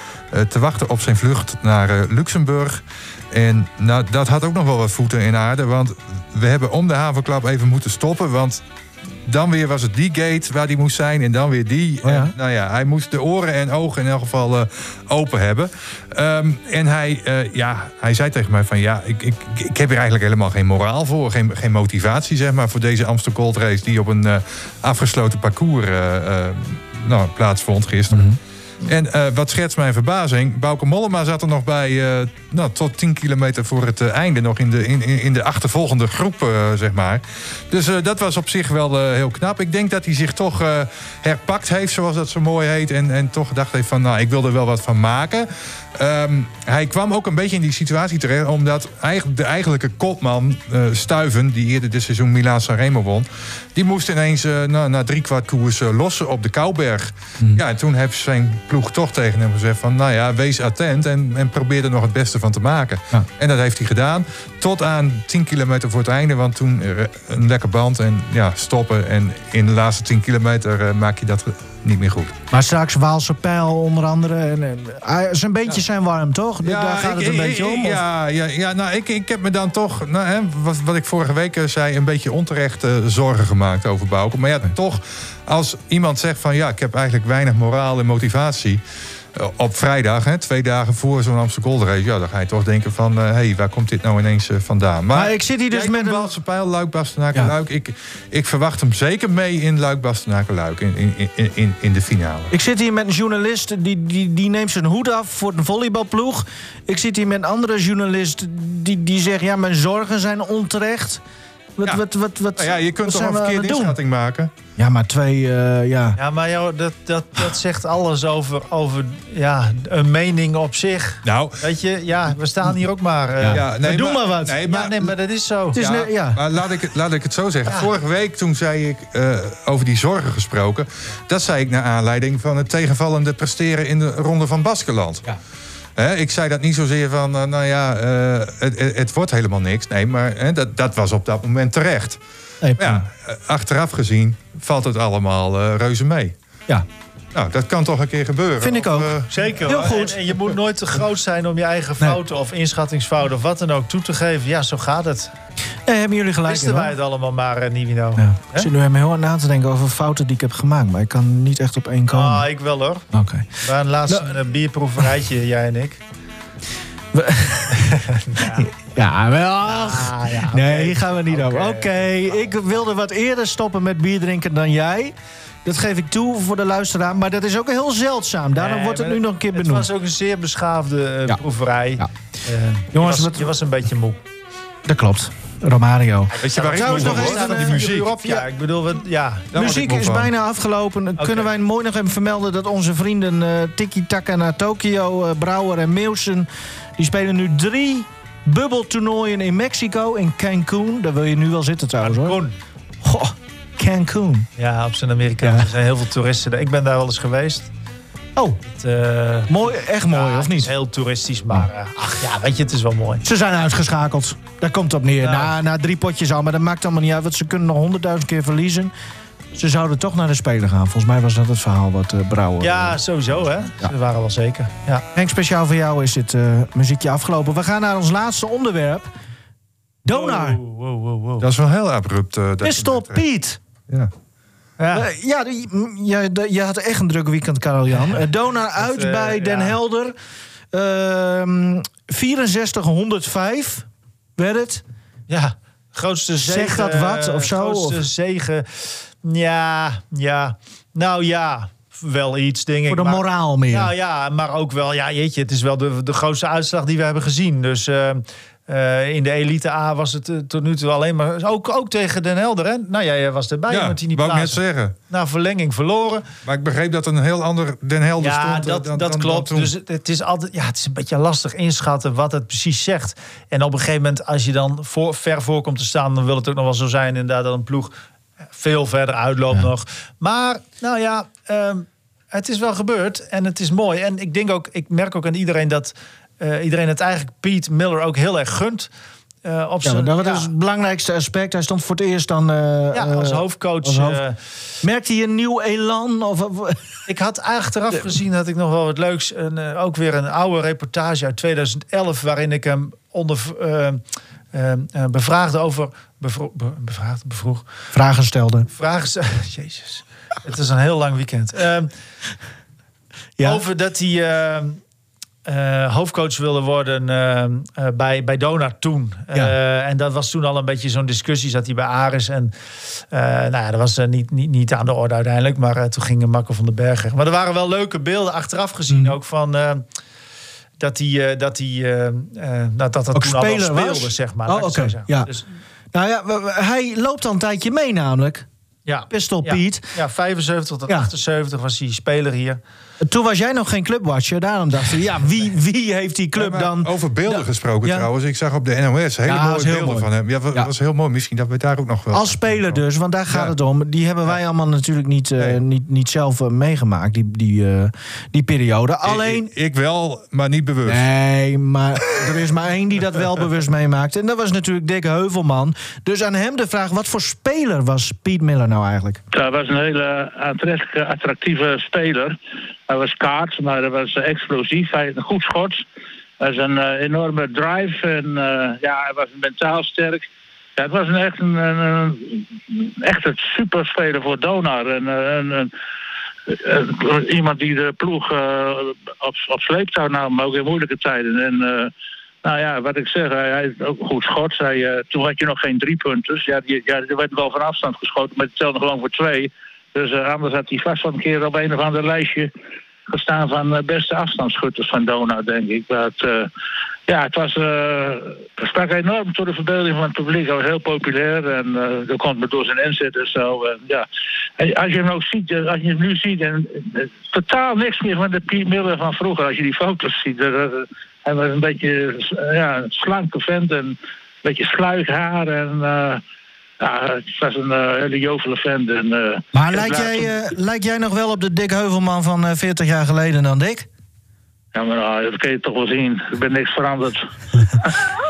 Speaker 4: te wachten op zijn vlucht naar Luxemburg. En nou, dat had ook nog wel wat voeten in aarde. Want we hebben om de havenklap even moeten stoppen. Want dan weer was het die gate waar hij moest zijn. En dan weer die.
Speaker 2: Oh ja?
Speaker 4: En, nou ja, hij moest de oren en ogen in elk geval eh, open hebben. Ehm, en hij, eh, ja, hij zei tegen mij van... ja, ik, ik, ik heb hier eigenlijk helemaal geen moraal voor. Geen, geen motivatie, zeg maar, voor deze Amsterdam Gold Race... die op een eh, afgesloten parcours nou, plaatsvond gisteren. En eh, wat schetst mijn verbazing? Bauke Mollema zat er nog bij, eh, nou, tot 10 kilometer voor het eh, einde, nog in de, in, in de achtervolgende groep, zeg maar. Dus dat was op zich wel heel knap. Ik denk dat hij zich toch herpakt heeft, zoals dat zo mooi heet. En, en toch gedacht heeft van, nou, ik wil er wel wat van maken. Ehm, hij kwam ook een beetje in die situatie terecht, omdat eigenlijk de eigenlijke kopman, eh, Stuiven, die eerder dit seizoen Milaan Sanremo won, die moest ineens eh, na, na drie kwart koers eh, lossen op de Kouberg. Ja, en toen heeft zijn ploeg toch tegen hem gezegd van, nou ja, wees attent en, en probeer er nog het beste van te maken. En dat heeft hij gedaan, tot aan 10 kilometer voor het einde, want toen een lekker band en ja, stoppen. En in de laatste 10 kilometer maak je dat niet meer goed.
Speaker 2: Maar straks Waalse Pijl onder andere. En, en, ah, zijn beentjes zijn warm, toch? Daar gaat het een
Speaker 4: ik-
Speaker 2: beetje om. of-
Speaker 4: Ja, ja, ja nou, ik, ik heb me dan toch, nou, hè, wat, wat ik vorige week eh, zei, een beetje onterecht eh, zorgen gemaakt over Bouke. Maar ja, toch, als iemand zegt van ja, ik heb eigenlijk weinig moraal en motivatie. Eh, Op vrijdag, hè, twee dagen voor zo'n Amsterdam Gold Race, ja, dan ga je toch denken van, hé, hey, waar komt dit nou ineens eh, vandaan?
Speaker 2: Maar ik zit hier dus met een-
Speaker 4: Pijl, Luik, Bastenaken, Luik. Ik, ik verwacht hem zeker mee in Luik, Bastenaken, Luik, in, in, in, in, de finale.
Speaker 2: Ik zit hier met een journalist die, die, die neemt zijn hoed af voor de volleybalploeg. Ik zit hier met een andere journalist die, die zegt... ja, mijn zorgen zijn onterecht. Wat, wat, wat, wat,
Speaker 4: Nou ja, je kunt
Speaker 2: wat
Speaker 4: toch een verkeerde
Speaker 2: doen?
Speaker 4: inschatting maken?
Speaker 2: Ja, maar twee, eh, ja.
Speaker 3: Ja, maar joh, dat, dat, dat zegt alles over, over ja, een mening op zich.
Speaker 4: Nou,
Speaker 3: Weet je, ja, we staan hier ook maar. eh,
Speaker 4: Ja, nee,
Speaker 3: doe maar,
Speaker 4: maar-
Speaker 3: wat.
Speaker 4: nee,
Speaker 3: ja,
Speaker 4: maar-
Speaker 3: nee, maar dat is zo.
Speaker 4: Maar laat ik, het- laat ik het zo zeggen.
Speaker 3: Ja.
Speaker 4: Vorige week toen zei ik eh, over die zorgen gesproken. Dat zei ik naar aanleiding van het tegenvallende presteren in de ronde van Baskeland. Hè, ik zei dat niet zozeer van, eh, nou ja, eh, het, het, wordt helemaal niks. Nee, maar hè, dat, dat was op dat moment terecht.
Speaker 2: Nee,
Speaker 4: ja, eh, achteraf gezien valt het allemaal eh, reuze mee.
Speaker 2: Ja.
Speaker 4: Nou, dat kan toch een keer gebeuren.
Speaker 2: Vind ik
Speaker 4: Of,
Speaker 2: ook.
Speaker 4: eh,
Speaker 3: Zeker.
Speaker 2: Heel goed.
Speaker 3: En, en je moet nooit te groot zijn om je eigen fouten of inschattingsfouten of wat dan ook toe te geven. Ja, zo gaat het.
Speaker 2: Nee, hebben jullie gelijk
Speaker 3: Wisten wij het allemaal maar, uh, Nivino.
Speaker 2: Ja. Ik zit nu helemaal heel hard na te denken over fouten die ik heb gemaakt. Maar ik kan niet echt op één komen.
Speaker 3: Ah, ik wel hoor.
Speaker 2: Oké.
Speaker 3: We hadden laatst
Speaker 2: Nou-
Speaker 3: een eh, bierproeverijtje, [laughs] jij en ik. [laughs]
Speaker 2: Ja, wel.
Speaker 3: Ah, ja.
Speaker 2: Nee, hier gaan we niet over. Oké, ik wilde wat eerder stoppen met bier drinken dan jij. Dat geef ik toe voor de luisteraar. Maar dat is ook heel zeldzaam. Daarom
Speaker 3: Nee,
Speaker 2: wordt het nu nog een keer
Speaker 3: Het
Speaker 2: benoemd.
Speaker 3: was ook een zeer beschaafde
Speaker 2: Ja.
Speaker 3: proeverij.
Speaker 2: Ja.
Speaker 3: Eh,
Speaker 2: Jongens,
Speaker 3: je, was,
Speaker 2: wat-
Speaker 3: je was een beetje moe.
Speaker 2: Dat klopt. Romario.
Speaker 4: Weet je waar ik
Speaker 2: nog eens een,
Speaker 4: Die
Speaker 2: eh,
Speaker 4: muziek.
Speaker 3: Ja, ik bedoel, we, ja.
Speaker 2: Muziek is bijna afgelopen. Kunnen wij mooi nog even vermelden dat onze vrienden Tiki Taka naar Tokio, eh, Brouwer en Meelsen... die spelen nu drie bubbeltoernooien in Mexico, in Cancun. Daar wil je nu wel zitten trouwens hoor.
Speaker 3: Cancun.
Speaker 2: Cancun.
Speaker 3: Ja, op zijn Amerikaans. Er zijn heel veel toeristen. daar. Ik ben daar wel eens geweest.
Speaker 2: Oh,
Speaker 3: Het, eh,
Speaker 2: mooi, echt mooi,
Speaker 3: ja,
Speaker 2: of
Speaker 3: het is
Speaker 2: niet?
Speaker 3: heel toeristisch, maar eh, ach ja, weet je, het is wel mooi.
Speaker 2: Ze zijn uitgeschakeld. Daar komt het op neer.
Speaker 3: Ja.
Speaker 2: Na, na drie potjes al, maar dat maakt allemaal niet uit. Want ze kunnen nog honderdduizend keer verliezen. Ze zouden toch naar de Spelen gaan. Volgens mij was dat het verhaal wat eh Brouwer...
Speaker 3: Ja, sowieso hè. Ze waren wel zeker. Ja.
Speaker 2: Henk, speciaal voor jou is dit eh, muziekje afgelopen. We gaan naar ons laatste onderwerp. Donar.
Speaker 3: Wow, wow, wow, wow.
Speaker 4: Dat is wel heel abrupt. je
Speaker 2: Pistol Piet.
Speaker 4: Ja.
Speaker 3: Ja.
Speaker 2: Eh, ja, die- je, je had echt een druk weekend, Karel-Jan. Eh, Donar uit
Speaker 3: eh,
Speaker 2: bij Den
Speaker 3: ja.
Speaker 2: Helder. Ehm 6405 werd het.
Speaker 3: Ja, grootste zege.
Speaker 2: Zegt dat wat of zo,
Speaker 3: Grootste
Speaker 2: of?
Speaker 3: zegen. Ja, ja. Nou ja, wel iets, denk ik.
Speaker 2: Voor de
Speaker 3: maar-
Speaker 2: moraal meer.
Speaker 3: Nou ja, maar ook wel, ja, jeetje, het is wel de, de grootste uitslag die we hebben gezien. Dus eh, eh, in de elite A was het eh, tot nu toe alleen maar... Ook, ook tegen Den Helder, hè? Nou ja, jij was erbij,
Speaker 4: Ja,
Speaker 3: want die niet
Speaker 4: wou ik net zeggen.
Speaker 3: Na verlenging verloren.
Speaker 4: Maar ik begreep dat een heel ander Den Helder
Speaker 3: Ja,
Speaker 4: stond. eh,
Speaker 3: dat,
Speaker 4: dan-
Speaker 3: dat
Speaker 4: dan-
Speaker 3: klopt.
Speaker 4: dan
Speaker 3: dus het, het is altijd, ja, het is een beetje lastig inschatten wat het precies zegt. En op een gegeven moment, als je dan voor, ver voor komt te staan, dan wil het ook nog wel zo zijn, inderdaad, dat een ploeg veel verder uitloopt nog. Maar, nou ja, ehm, het is wel gebeurd en het is mooi. En ik denk ook, ik merk ook aan iedereen dat eh, iedereen het eigenlijk Pete Miller ook heel erg gunt. eh, op
Speaker 2: Ja, dat
Speaker 3: ja,
Speaker 2: is het belangrijkste aspect. Hij stond voor het eerst dan... eh,
Speaker 3: ja, als hoofdcoach.
Speaker 2: als hoofd-
Speaker 3: eh,
Speaker 2: Merkt hij een nieuw elan? Of, [laughs]
Speaker 3: Ik had achteraf gezien dat ik nog wel wat leuks. Een, ook weer een oude reportage uit 2011. waarin ik hem onder, bevraagde over. Bevro, be- bevraagde, bevroeg.
Speaker 2: Vragen stelde.
Speaker 3: Vragen. ze- [laughs] Jezus. Het is een heel lang weekend. Ehm, Over dat hij. Eh, hoofdcoach wilde worden eh, eh, bij, bij Donar toen. Eh, en dat was toen al een beetje zo'n discussie. Zat hij bij Aris. En nou ja, dat was niet, niet, niet aan de orde uiteindelijk. Maar toen ging Marco van den Berg. weg. Maar er waren wel leuke beelden achteraf gezien.
Speaker 2: Mm.
Speaker 3: Ook van... dat hij, dat hij, nou, dat dat
Speaker 2: Ook
Speaker 3: toen al
Speaker 2: speler
Speaker 3: speelde,
Speaker 2: was?
Speaker 3: zeg maar.
Speaker 2: Oh, oké. Ja.
Speaker 3: Dus,
Speaker 2: Nou ja, hij loopt al een tijdje mee namelijk.
Speaker 3: ja.
Speaker 2: Pistol. Piet.
Speaker 3: Ja, 75 tot
Speaker 2: Ja.
Speaker 3: 78 was hij speler hier.
Speaker 2: Toen was jij nog geen clubwatcher. Daarom dachten we, ja, wie, wie heeft die club
Speaker 4: Maar
Speaker 2: dan...
Speaker 4: Over beelden gesproken
Speaker 2: Ja.
Speaker 4: trouwens. Ik zag op de NOS hele
Speaker 2: Ja,
Speaker 4: mooie beelden
Speaker 2: mooi.
Speaker 4: van hem. Ja, dat
Speaker 2: Ja.
Speaker 4: was heel mooi. Misschien dat we daar ook nog wel...
Speaker 2: Als speler dus, want daar gaat
Speaker 4: Ja.
Speaker 2: het om. Die hebben wij allemaal natuurlijk niet, eh, niet, niet zelf eh, meegemaakt, die, die, eh, die periode. Alleen...
Speaker 4: Ik, ik wel, maar niet bewust.
Speaker 2: Nee, maar er is maar één die dat wel bewust meemaakt. En dat was natuurlijk Dick Heuvelman. Dus aan hem de vraag, wat voor speler was Piet Miller nou eigenlijk?
Speaker 17: Hij was een hele aantrekkelijke, attractieve speler. Hij was kaart, maar hij was eh, explosief. Hij had een goed schot. Hij was een eh, enorme drive en eh, ja, hij was mentaal sterk. Het was een echt een, een, een- echt een superspeler voor Donar. En, een, iemand die de ploeg op, op sleeptouw nam, ook in moeilijke tijden. En nou ja, wat ik zeg, hij, heeft ook een goed schot. Toen had je nog geen drie punters. Ja, die, ja, er werd wel van afstand geschoten, maar het telde gewoon voor twee. Dus eh, anders had hij vast wel een keer op een of ander lijstje gestaan van eh, beste afstandsschutters van Donau, denk ik. Het, eh, ja, het was, sprak enorm tot de verbeelding van het publiek. Hij was heel populair en eh dat komt me door zijn inzet en zo. En, ja. En als je hem ook ziet, als je hem nu ziet, en, totaal niks meer van de Piet Miller van vroeger. Als je die foto's ziet, eh, hij was een beetje ja, een slanke vent en een beetje sluig haar en... ja, het was een eh, hele jovele vent. En, eh,
Speaker 2: Maar
Speaker 17: ik
Speaker 2: lijkt jij, eh, lijkt jij nog wel op de Dick Heuvelman van eh, 40 jaar geleden dan Dick?
Speaker 17: Ja, maar nou, dat kun je toch wel zien. Ik ben niks veranderd. [laughs]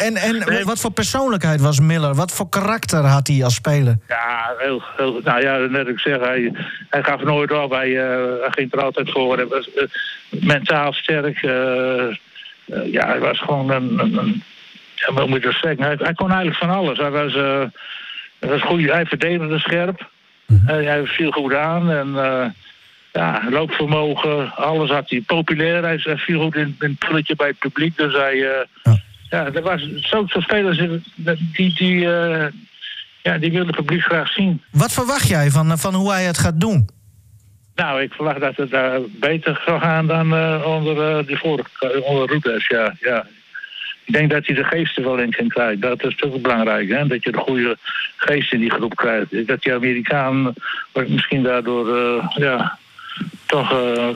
Speaker 2: En, en, en wat voor persoonlijkheid was Miller? Wat voor karakter had hij als speler?
Speaker 17: Ja, heel, heel, nou ja, net ik zeg, hij, hij gaf nooit op. Hij, hij ging er altijd voor. Hij was mentaal sterk. ja, hij was gewoon een... een, wat moet je dat zeggen? Hij, hij kon eigenlijk van alles. Hij was, eh, hij was goed. Hij verdedigde scherp. Hij, hij viel goed aan. En eh, ja, loopvermogen, alles had hij. Populair, hij, hij viel goed in, in het pulletje bij het publiek. Dus hij... eh, ja, er was zo'n soort spelers die, die, ja, die wil het publiek graag zien.
Speaker 2: Wat verwacht jij van, van hoe hij het gaat doen?
Speaker 17: Nou, ik verwacht dat het daar beter zou gaan dan onder de vorige, onder Ruders, ja, ja. Ik denk dat hij de geest er wel in kan krijgen. Dat is toch belangrijk, hè? dat je de goede geest in die groep krijgt. Dat die Amerikaan misschien daardoor uh, ja, toch uh,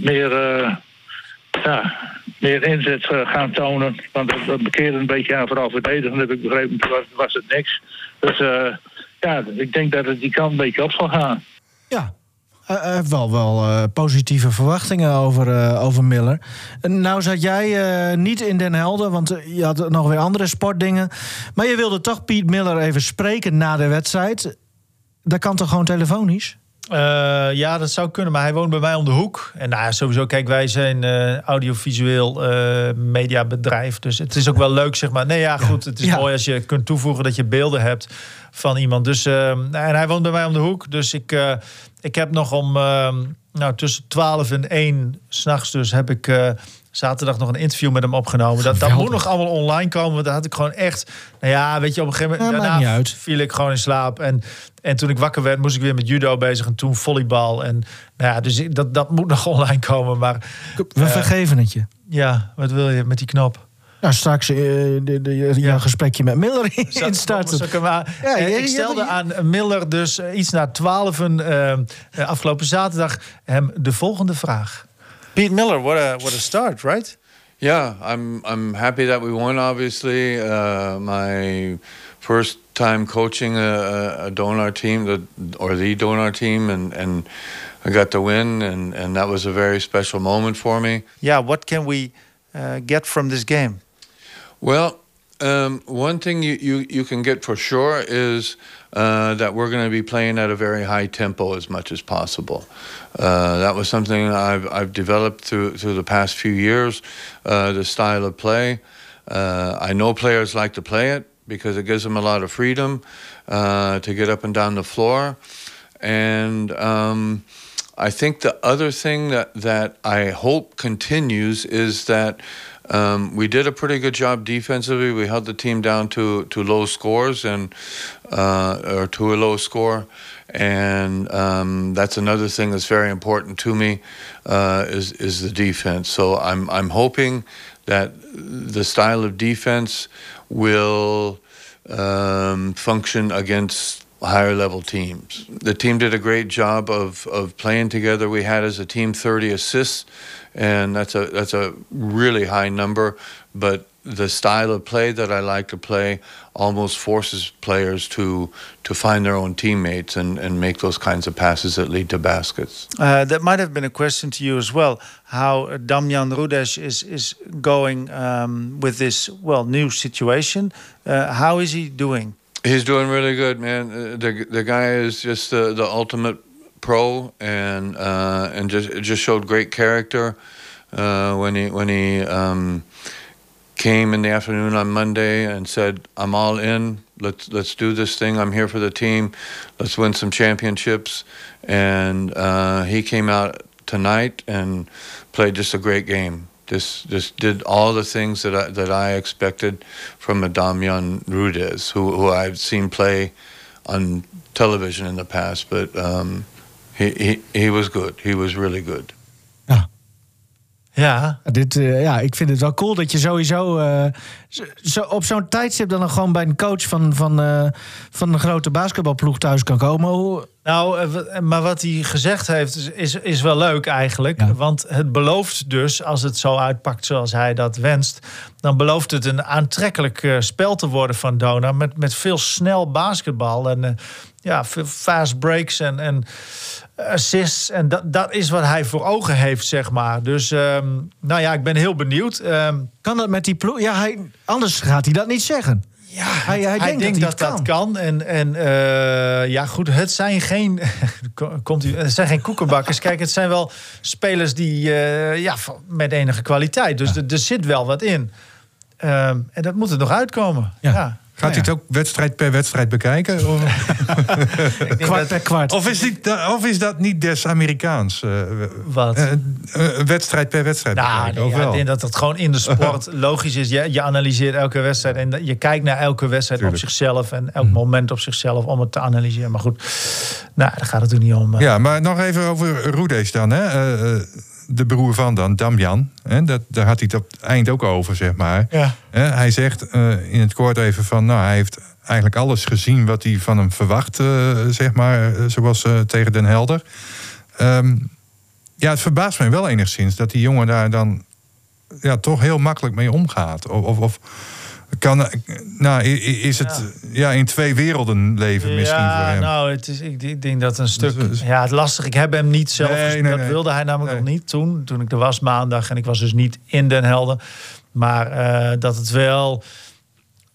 Speaker 17: meer, uh, ja, meer inzet gaan tonen. Want dat, bekeerde een beetje aan, vooral verdedigen, heb ik begrepen. Was, was het niks. Dus ja, ik denk dat het die kant een beetje op zal gaan.
Speaker 2: Ja, hij heeft wel, wel uh, positieve verwachtingen over, over Miller. Nou zat jij niet in Den Helder, want je had nog weer andere sportdingen. Maar je wilde toch Piet Miller even spreken na de wedstrijd. Dat kan toch gewoon telefonisch?
Speaker 3: Uh, ja, dat zou kunnen, maar hij woont bij mij om de hoek. En nou, sowieso, kijk, wij zijn uh, audiovisueel uh, mediabedrijf. Dus het is ook wel leuk, zeg maar. Nee, ja, goed. Het is ja. mooi als je kunt toevoegen dat je beelden hebt van iemand. Dus, en hij woont bij mij om de hoek. Dus ik, ik heb nog om nou, tussen 12 en 1 s'nachts dus heb ik zaterdag nog een interview met hem opgenomen. Dat, dat moet nog allemaal online komen. Want daar had ik gewoon echt. Nou ja, weet je, op een gegeven moment.
Speaker 2: Ja,
Speaker 3: daarna
Speaker 2: uit.
Speaker 3: viel ik gewoon in slaap. En, en toen ik wakker werd, moest ik weer met judo bezig. En toen volleybal. En nou ja, dus dat, dat moet nog [laughs] online komen. Maar.
Speaker 2: We uh, vergeven het je.
Speaker 3: Ja, wat wil je met die knop?
Speaker 2: Nou, straks uh, de, de, ja. jouw gesprekje met Miller instarten.
Speaker 3: Maar, ja, ja, ik stelde ja, aan Miller dus iets na twaalf uh, afgelopen zaterdag hem de volgende vraag. Pete Miller, what a what a start, right?
Speaker 18: Yeah, I'm I'm happy that we won. Obviously, uh, my first time coaching a, a donor team, the, or the donor team, and and I got to win, and and that was a very special moment for me.
Speaker 3: Yeah, what can we uh, get from this game?
Speaker 18: Well, um, one thing you, you, you can get for sure is uh, that we're going to be playing at a very high tempo as much as possible. Uh, that was something I've, I've developed through, through the past few years, uh, the style of play. Uh, I know players like to play it because it gives them a lot of freedom uh, to get up and down the floor. And um, I think the other thing that, that I hope continues is that um, we did a pretty good job defensively. We held the team down to, to low scores and uh, or to a low score, and um, that's another thing that's very important to me uh, is is the defense. So I'm I'm hoping that the style of defense will um, function against higher level teams. The team did a great job of, of playing together. We had as a team 30 assists, and that's a that's a really high number. But the style of play that I like to play almost forces players to to find their own teammates and, and make those kinds of passes that lead to baskets.
Speaker 3: Uh, that might have been a question to you as well. How Damian Rudes is is going um, with this well new situation. Uh, how is he doing?
Speaker 18: He's doing really good, man. Uh, The the guy is just the, the ultimate pro, and uh, and just just showed great character uh, when he when he um, came in the afternoon on Monday and said, "I'm all in. Let's let's do this thing. I'm here for the team. Let's win some championships." And uh, he came out tonight and played just a great game. Just just did all the things that I that I expected from a Damian Rudes, who who I've seen play on television in the past, but um, he, he he was good. He was really good.
Speaker 3: Ja.
Speaker 2: Dit, eh, ja, ik vind het wel cool dat je sowieso eh, zo, op zo'n tijdstip dan gewoon bij een coach van, van, eh, van een grote basketbalploeg thuis kan komen. Hoe,
Speaker 3: Nou, maar wat hij gezegd heeft is, is, is wel leuk eigenlijk. Want het belooft dus, als het zo uitpakt zoals hij dat wenst... dan belooft het een aantrekkelijk eh, spel te worden van Dona... met, met veel snel basketbal en eh, ja, veel fast breaks en, en assists. En dat, dat is wat hij voor ogen heeft, zeg maar. Dus ehm, nou ja, ik ben heel benieuwd. Ehm,
Speaker 2: kan dat met die ploeg? Ja, hij, anders gaat hij dat niet zeggen.
Speaker 3: Ja,
Speaker 2: hij, hij, denkt,
Speaker 3: denkt
Speaker 2: dat,
Speaker 3: dat kan. En, en eh, ja, goed, het zijn geen, [laughs] komt u, het zijn geen koekenbakkers. Kijk, het zijn wel spelers die eh, ja, met enige kwaliteit. Dus er, er zit wel wat in. Ehm, en dat moet er nog uitkomen. Ja.
Speaker 4: Gaat hij het ook wedstrijd per wedstrijd bekijken? Of, [laughs] [laughs]
Speaker 2: kwart per kwart.
Speaker 4: Of is, die, of is dat niet des Amerikaans? eh,
Speaker 3: Wat?
Speaker 4: eh, eh, wedstrijd per wedstrijd
Speaker 3: Nou,
Speaker 4: bekijken,
Speaker 3: nee, ja, ik denk dat het gewoon in de sport [laughs] logisch is. Je, je analyseert elke wedstrijd en je kijkt naar elke wedstrijd op zichzelf en elk moment op zichzelf om het te analyseren. Maar goed, nou, daar gaat het er niet om.
Speaker 4: Ja, maar nog even over Roedes dan. Hè? De broer van dan, Damian. Hè? Dat, daar had hij het op het eind ook over, zeg maar.
Speaker 3: Ja.
Speaker 4: Hij zegt eh, in het kort even van... nou, hij heeft eigenlijk alles gezien wat hij van hem verwacht, eh, zeg maar. eh, zoals tegen Den Helder. Ehm, ja, het verbaast mij wel enigszins dat die jongen daar dan... Ja, toch heel makkelijk mee omgaat. Of, of, of kan, nou, is het ja. in twee werelden leven misschien voor hem?
Speaker 3: nou, het is, ik, ik denk dat een stuk... Ja, het lastig. Ik heb hem niet zelf
Speaker 4: Nee,
Speaker 3: Dat
Speaker 4: nee.
Speaker 3: wilde hij namelijk nog niet toen. Toen ik er was maandag. En ik was dus niet in Den Helder. Maar eh, dat het wel...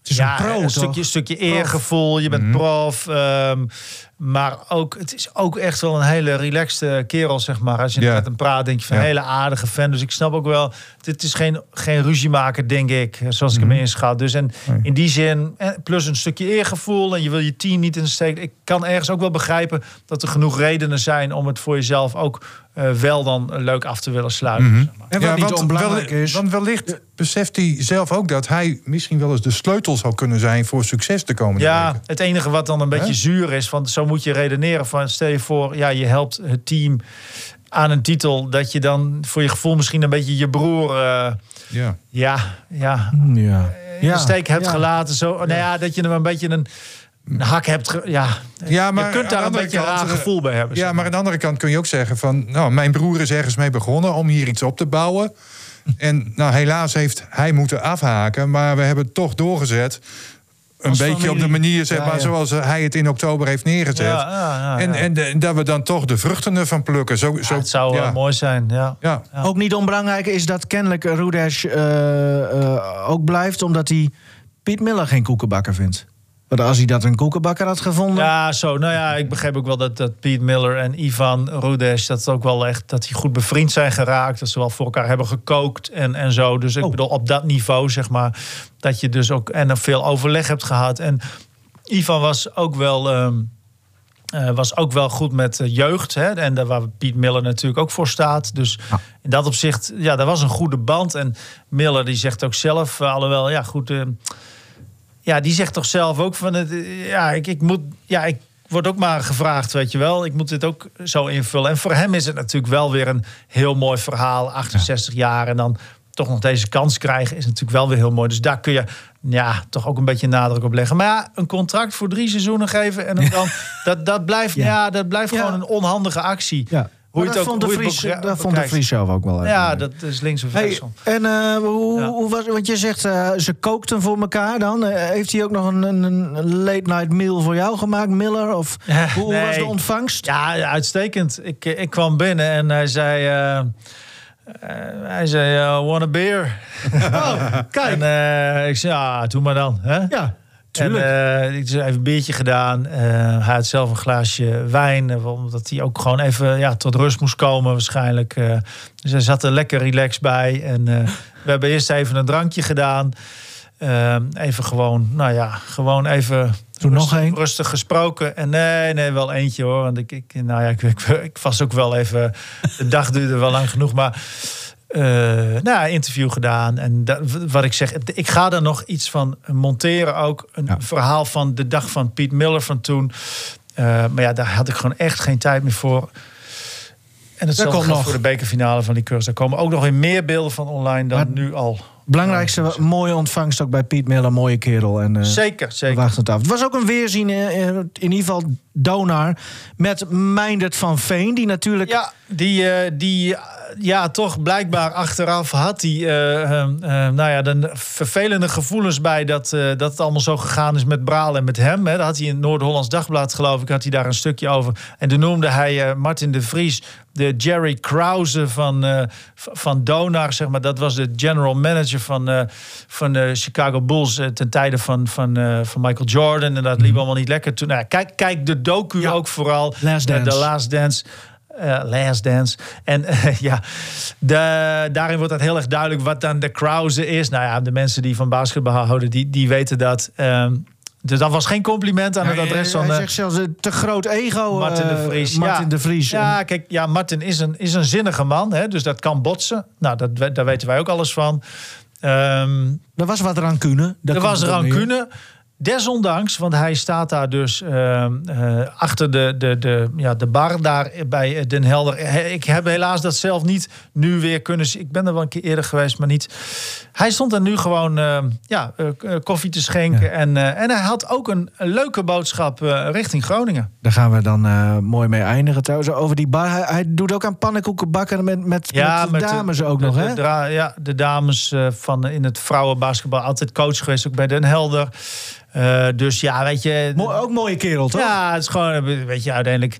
Speaker 2: is
Speaker 3: ja,
Speaker 2: een pro,
Speaker 3: een stukje, stukje eergevoel. Je bent prof. ehm, maar ook, het is ook echt wel een hele relaxte kerel, zeg maar. Als je met hem praat, denk je van
Speaker 4: Ja.
Speaker 3: een hele aardige fan. Dus ik snap ook wel, dit is geen, geen ruziemaker, denk ik. Zoals ik hem inschat. Dus en in die zin, eh, plus een stukje eergevoel. En je wil je team niet in de steek. Ik kan ergens ook wel begrijpen dat er genoeg redenen zijn om het voor jezelf ook eh, wel dan leuk af te willen sluiten.
Speaker 4: Mhm.
Speaker 3: zeg maar.
Speaker 2: En wat niet onbelangrijk
Speaker 4: wel-
Speaker 2: is-
Speaker 4: Want wellicht beseft hij zelf ook dat hij misschien wel eens de sleutel zou kunnen zijn voor succes de komende
Speaker 3: Ja,
Speaker 4: weken.
Speaker 3: het enige wat dan een beetje zuur is, want zo moet je redeneren van stel je voor, ja, je helpt het team aan een titel dat je dan voor je gevoel misschien een beetje je broer, eh,
Speaker 4: Ja.
Speaker 3: ja, ja,
Speaker 2: ja.
Speaker 3: in
Speaker 2: Ja,
Speaker 3: de steek hebt
Speaker 2: ja.
Speaker 3: gelaten. Zo, nou ja, dat je hem een beetje een, een hak hebt. ja,
Speaker 4: Ja, maar
Speaker 3: je kunt daar een
Speaker 4: andere
Speaker 3: beetje een raar
Speaker 4: eh,
Speaker 3: gevoel bij hebben.
Speaker 4: Ja, maar aan de andere kant kun je ook zeggen van... nou, mijn broer is ergens mee begonnen om hier iets op te bouwen. [laughs] En nou, helaas heeft hij moeten afhaken, maar we hebben het toch doorgezet. Een beetje op de manier zeg maar,
Speaker 2: ja.
Speaker 4: zoals hij het in oktober heeft neergezet.
Speaker 3: Ja, ja, ja,
Speaker 4: En, en, de- dat we dan toch de vruchten ervan plukken. Zo, zo,
Speaker 3: het zou
Speaker 4: ja.
Speaker 3: eh, mooi zijn, ja.
Speaker 4: Ja.
Speaker 2: Ook niet onbelangrijk is dat kennelijk Rudesh eh, eh, ook blijft... omdat hij Piet Miller geen koekenbakker vindt. Want als hij dat een koekenbakker had gevonden...
Speaker 3: Ja, zo. Nou ja, ik begreep ook wel dat, dat Piet Miller en Ivan Rudes... dat ook wel echt dat die goed bevriend zijn geraakt. Dat ze wel voor elkaar hebben gekookt en, en zo. Dus
Speaker 2: Oh.
Speaker 3: ik bedoel, op dat niveau, zeg maar... dat je dus ook en veel overleg hebt gehad. En Ivan was ook wel... ehm, eh, was ook wel goed met eh, jeugd. Hè? En daar waar Piet Miller natuurlijk ook voor staat. Dus in dat opzicht, ja, dat was een goede band. En Miller die zegt ook zelf, eh, alhoewel, ja goed... ja, die zegt toch zelf ook van het. Ja, ik, ik moet. Ja, ik word ook maar gevraagd, weet je wel. Ik moet dit ook zo invullen. En voor hem is het natuurlijk wel weer een heel mooi verhaal. 68 jaar en dan toch nog deze kans krijgen is natuurlijk wel weer heel mooi. Dus daar kun je ja, toch ook een beetje nadruk op leggen. Maar ja, een contract voor drie seizoenen geven en dan [laughs] dat, dat blijft, ja. dat blijft gewoon een onhandige actie.
Speaker 2: Ja.
Speaker 3: Hoe het
Speaker 2: dat
Speaker 3: ook
Speaker 2: vond de
Speaker 3: hoe het
Speaker 2: Vries, dat vond de. Vries zelf ook wel.
Speaker 3: Ja, dat is links of
Speaker 2: Hey,
Speaker 3: rechts.
Speaker 2: en eh, hoe, hoe was, want je zegt eh, ze kookten voor elkaar dan. Eh, heeft hij ook nog een, een, late night meal voor jou gemaakt, Miller? Of [laughs] hoe, hoe was de ontvangst?
Speaker 3: Ja, uitstekend. Ik, ik kwam binnen en hij zei... eh, hij zei, uh, want a beer?
Speaker 2: Oh, kijk. [laughs]
Speaker 3: En ik zei, ja, doe maar dan. Hè?
Speaker 2: Ja, tuurlijk.
Speaker 3: En eh, ik zei, even een biertje gedaan. Eh, hij had zelf een glaasje wijn. eh, Omdat hij ook gewoon even ja, tot rust moest komen waarschijnlijk. Dus hij zat er lekker relaxed bij. En we hebben eerst even een drankje gedaan. Even gewoon, nou ja, gewoon even...
Speaker 2: Nog één.
Speaker 3: Rustig gesproken. En nee, nee, wel eentje hoor. Want ik, ik, nou ja, ik, ik, ik was ook wel even... De dag duurde wel lang genoeg, maar... eh nou, ja, interview gedaan. En dat, wat ik zeg, ik ga er nog iets van monteren ook. Een verhaal van de dag van Piet Miller van toen. Eh, maar ja, daar had ik gewoon echt geen tijd meer voor. En het
Speaker 2: komt
Speaker 3: geldt
Speaker 2: nog.
Speaker 3: voor de bekerfinale van die cursus. Daar komen ook nog weer meer beelden van online dan nu al.
Speaker 2: Belangrijkste, mooie ontvangst ook bij Piet Miller, mooie kerel. En, eh,
Speaker 3: Zeker, zeker.
Speaker 2: we wachten het af. Het was ook een weerzien, in ieder geval Donar, met Meindert van Veen, die natuurlijk...
Speaker 3: Ja, die, eh, die ja, toch blijkbaar achteraf had die, eh, eh, eh, nou ja, de vervelende gevoelens bij dat, eh, dat het allemaal zo gegaan is met Braal en met hem. Hè. Dat had hij in het Noord-Hollands Dagblad, geloof ik, had hij daar een stukje over. En toen noemde hij Martin de Vries de Jerry Krause van, van Donar, zeg maar. Dat was de general manager van, van de Chicago Bulls ten tijde van, van, van Michael Jordan. En dat liep allemaal niet lekker toen. Nou, kijk, kijk de docu ook vooral.
Speaker 2: Last
Speaker 3: Eh,
Speaker 2: Dance.
Speaker 3: De Last Dance. Eh, last Dance. En eh, [laughs] ja, de, daarin wordt dat heel erg duidelijk wat dan de Krause is. Nou ja, de mensen die van basketbal houden, die, die weten dat. Ehm, dus dat was geen compliment aan het
Speaker 2: Hij-
Speaker 3: adres van...
Speaker 2: hij
Speaker 3: eh,
Speaker 2: zegt zelfs eh, te groot ego.
Speaker 3: Martin de
Speaker 2: eh,
Speaker 3: Vries.
Speaker 2: Martin
Speaker 3: ja.
Speaker 2: de Vries.
Speaker 3: Ja, kijk, ja, Martin is een, is een zinnige man. Hè, dus dat kan botsen. Nou, dat, daar weten wij ook alles van. Ehm,
Speaker 2: er was wat rancune.
Speaker 3: Er was rancune. Desondanks, want hij staat daar dus ehm, eh, achter de, de, de, ja, de bar daar bij Den Helder. He- Ik heb helaas dat zelf niet nu weer kunnen zien. Ik ben er wel een keer eerder geweest, maar niet. Hij stond er nu gewoon ehm, ja, eh, eh, koffie te schenken. En, eh, en hij had ook een, leuke boodschap eh, richting Groningen.
Speaker 2: Daar gaan we dan eh, mooi mee eindigen. Trouwens, over die bar. Hij, hij doet ook aan pannenkoeken bakken met, met, met de dames ook
Speaker 3: de,
Speaker 2: nog,
Speaker 3: de
Speaker 2: hè?
Speaker 3: ja, de dames eh, van in het vrouwenbasketbal. Altijd coach geweest, ook bij Den Helder. Eh, dus ja, weet je...
Speaker 2: ook mooie kerel, toch?
Speaker 3: Ja, het is gewoon, eh, weet je, uiteindelijk...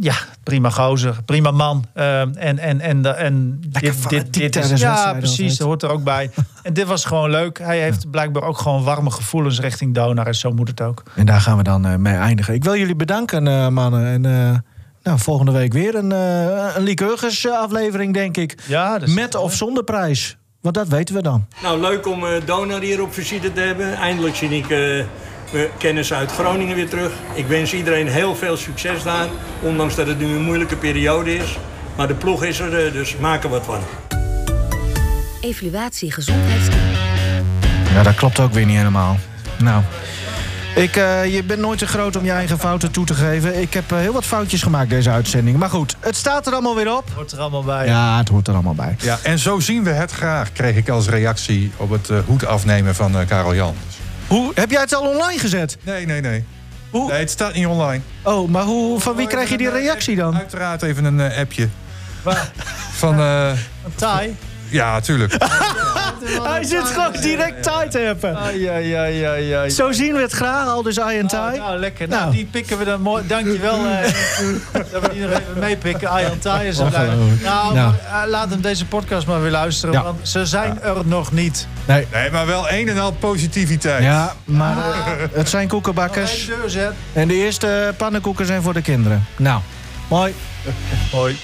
Speaker 3: Ja, prima gozer, prima man. Eh, en en, en, de- en dit, dit, dit is, Ja, precies, dat hoort er ook bij. [laughs] en dit was gewoon leuk. Hij heeft blijkbaar ook gewoon warme gevoelens richting Donar. En zo moet het ook.
Speaker 2: En daar gaan we dan eh, mee eindigen. Ik wil jullie bedanken, eh, mannen. En eh, nou, volgende week weer een, uh, een eh, aflevering, denk ik.
Speaker 3: Ja,
Speaker 2: Met of zonder prijs. Want dat weten we dan.
Speaker 19: Nou, leuk om eh Donar hier op visite te hebben. Eindelijk zie ik eh, mijn kennis uit Groningen weer terug. Ik wens iedereen heel veel succes daar. Ondanks dat het nu een moeilijke periode is. Maar de ploeg is er, eh, dus maak er wat van.
Speaker 20: Evaluatie gezondheidsteam.
Speaker 2: Ja, dat klopt ook weer niet helemaal. Nou, ik, eh, je bent nooit te groot om je eigen fouten toe te geven. Ik heb eh, heel wat foutjes gemaakt deze uitzending. Maar goed, het staat er allemaal weer op.
Speaker 3: Hoort er allemaal bij.
Speaker 2: Ja, het hoort er allemaal bij.
Speaker 4: Ja, en zo zien we het graag, kreeg ik als reactie op het eh, hoed afnemen van eh, Karel Jan.
Speaker 2: Hoe, heb jij het al online gezet?
Speaker 4: Nee, nee, nee. Nee, het staat niet online.
Speaker 2: Oh, maar hoe, van wie krijg je die reactie dan?
Speaker 4: Uiteraard even een appje. Van, eh,
Speaker 3: Een taai.
Speaker 4: Ja, tuurlijk. [laughs]
Speaker 2: Hij zit gewoon direct tijd te hebben.
Speaker 3: Ai, ai, ai, ai, ai.
Speaker 2: Zo zien we het graag, al dus I en Thai.
Speaker 3: nou, lekker. Nou,
Speaker 2: Nou.
Speaker 3: die pikken we dan mooi. Dankjewel eh, [laughs] dat we die nog even meepikken. Arjan Thij is er blij.
Speaker 2: Ongelooflijk.
Speaker 3: Nou,
Speaker 2: Nou.
Speaker 3: maar, eh, laat hem deze podcast maar weer luisteren.
Speaker 2: Ja.
Speaker 3: Want ze zijn er nog niet.
Speaker 2: Nee.
Speaker 4: Nee, maar wel een en al positiviteit.
Speaker 2: Ja, maar eh, het zijn koekenbakkers.
Speaker 3: Zet.
Speaker 2: En de eerste pannenkoeken zijn voor de kinderen. Nou, mooi.
Speaker 3: Hoi.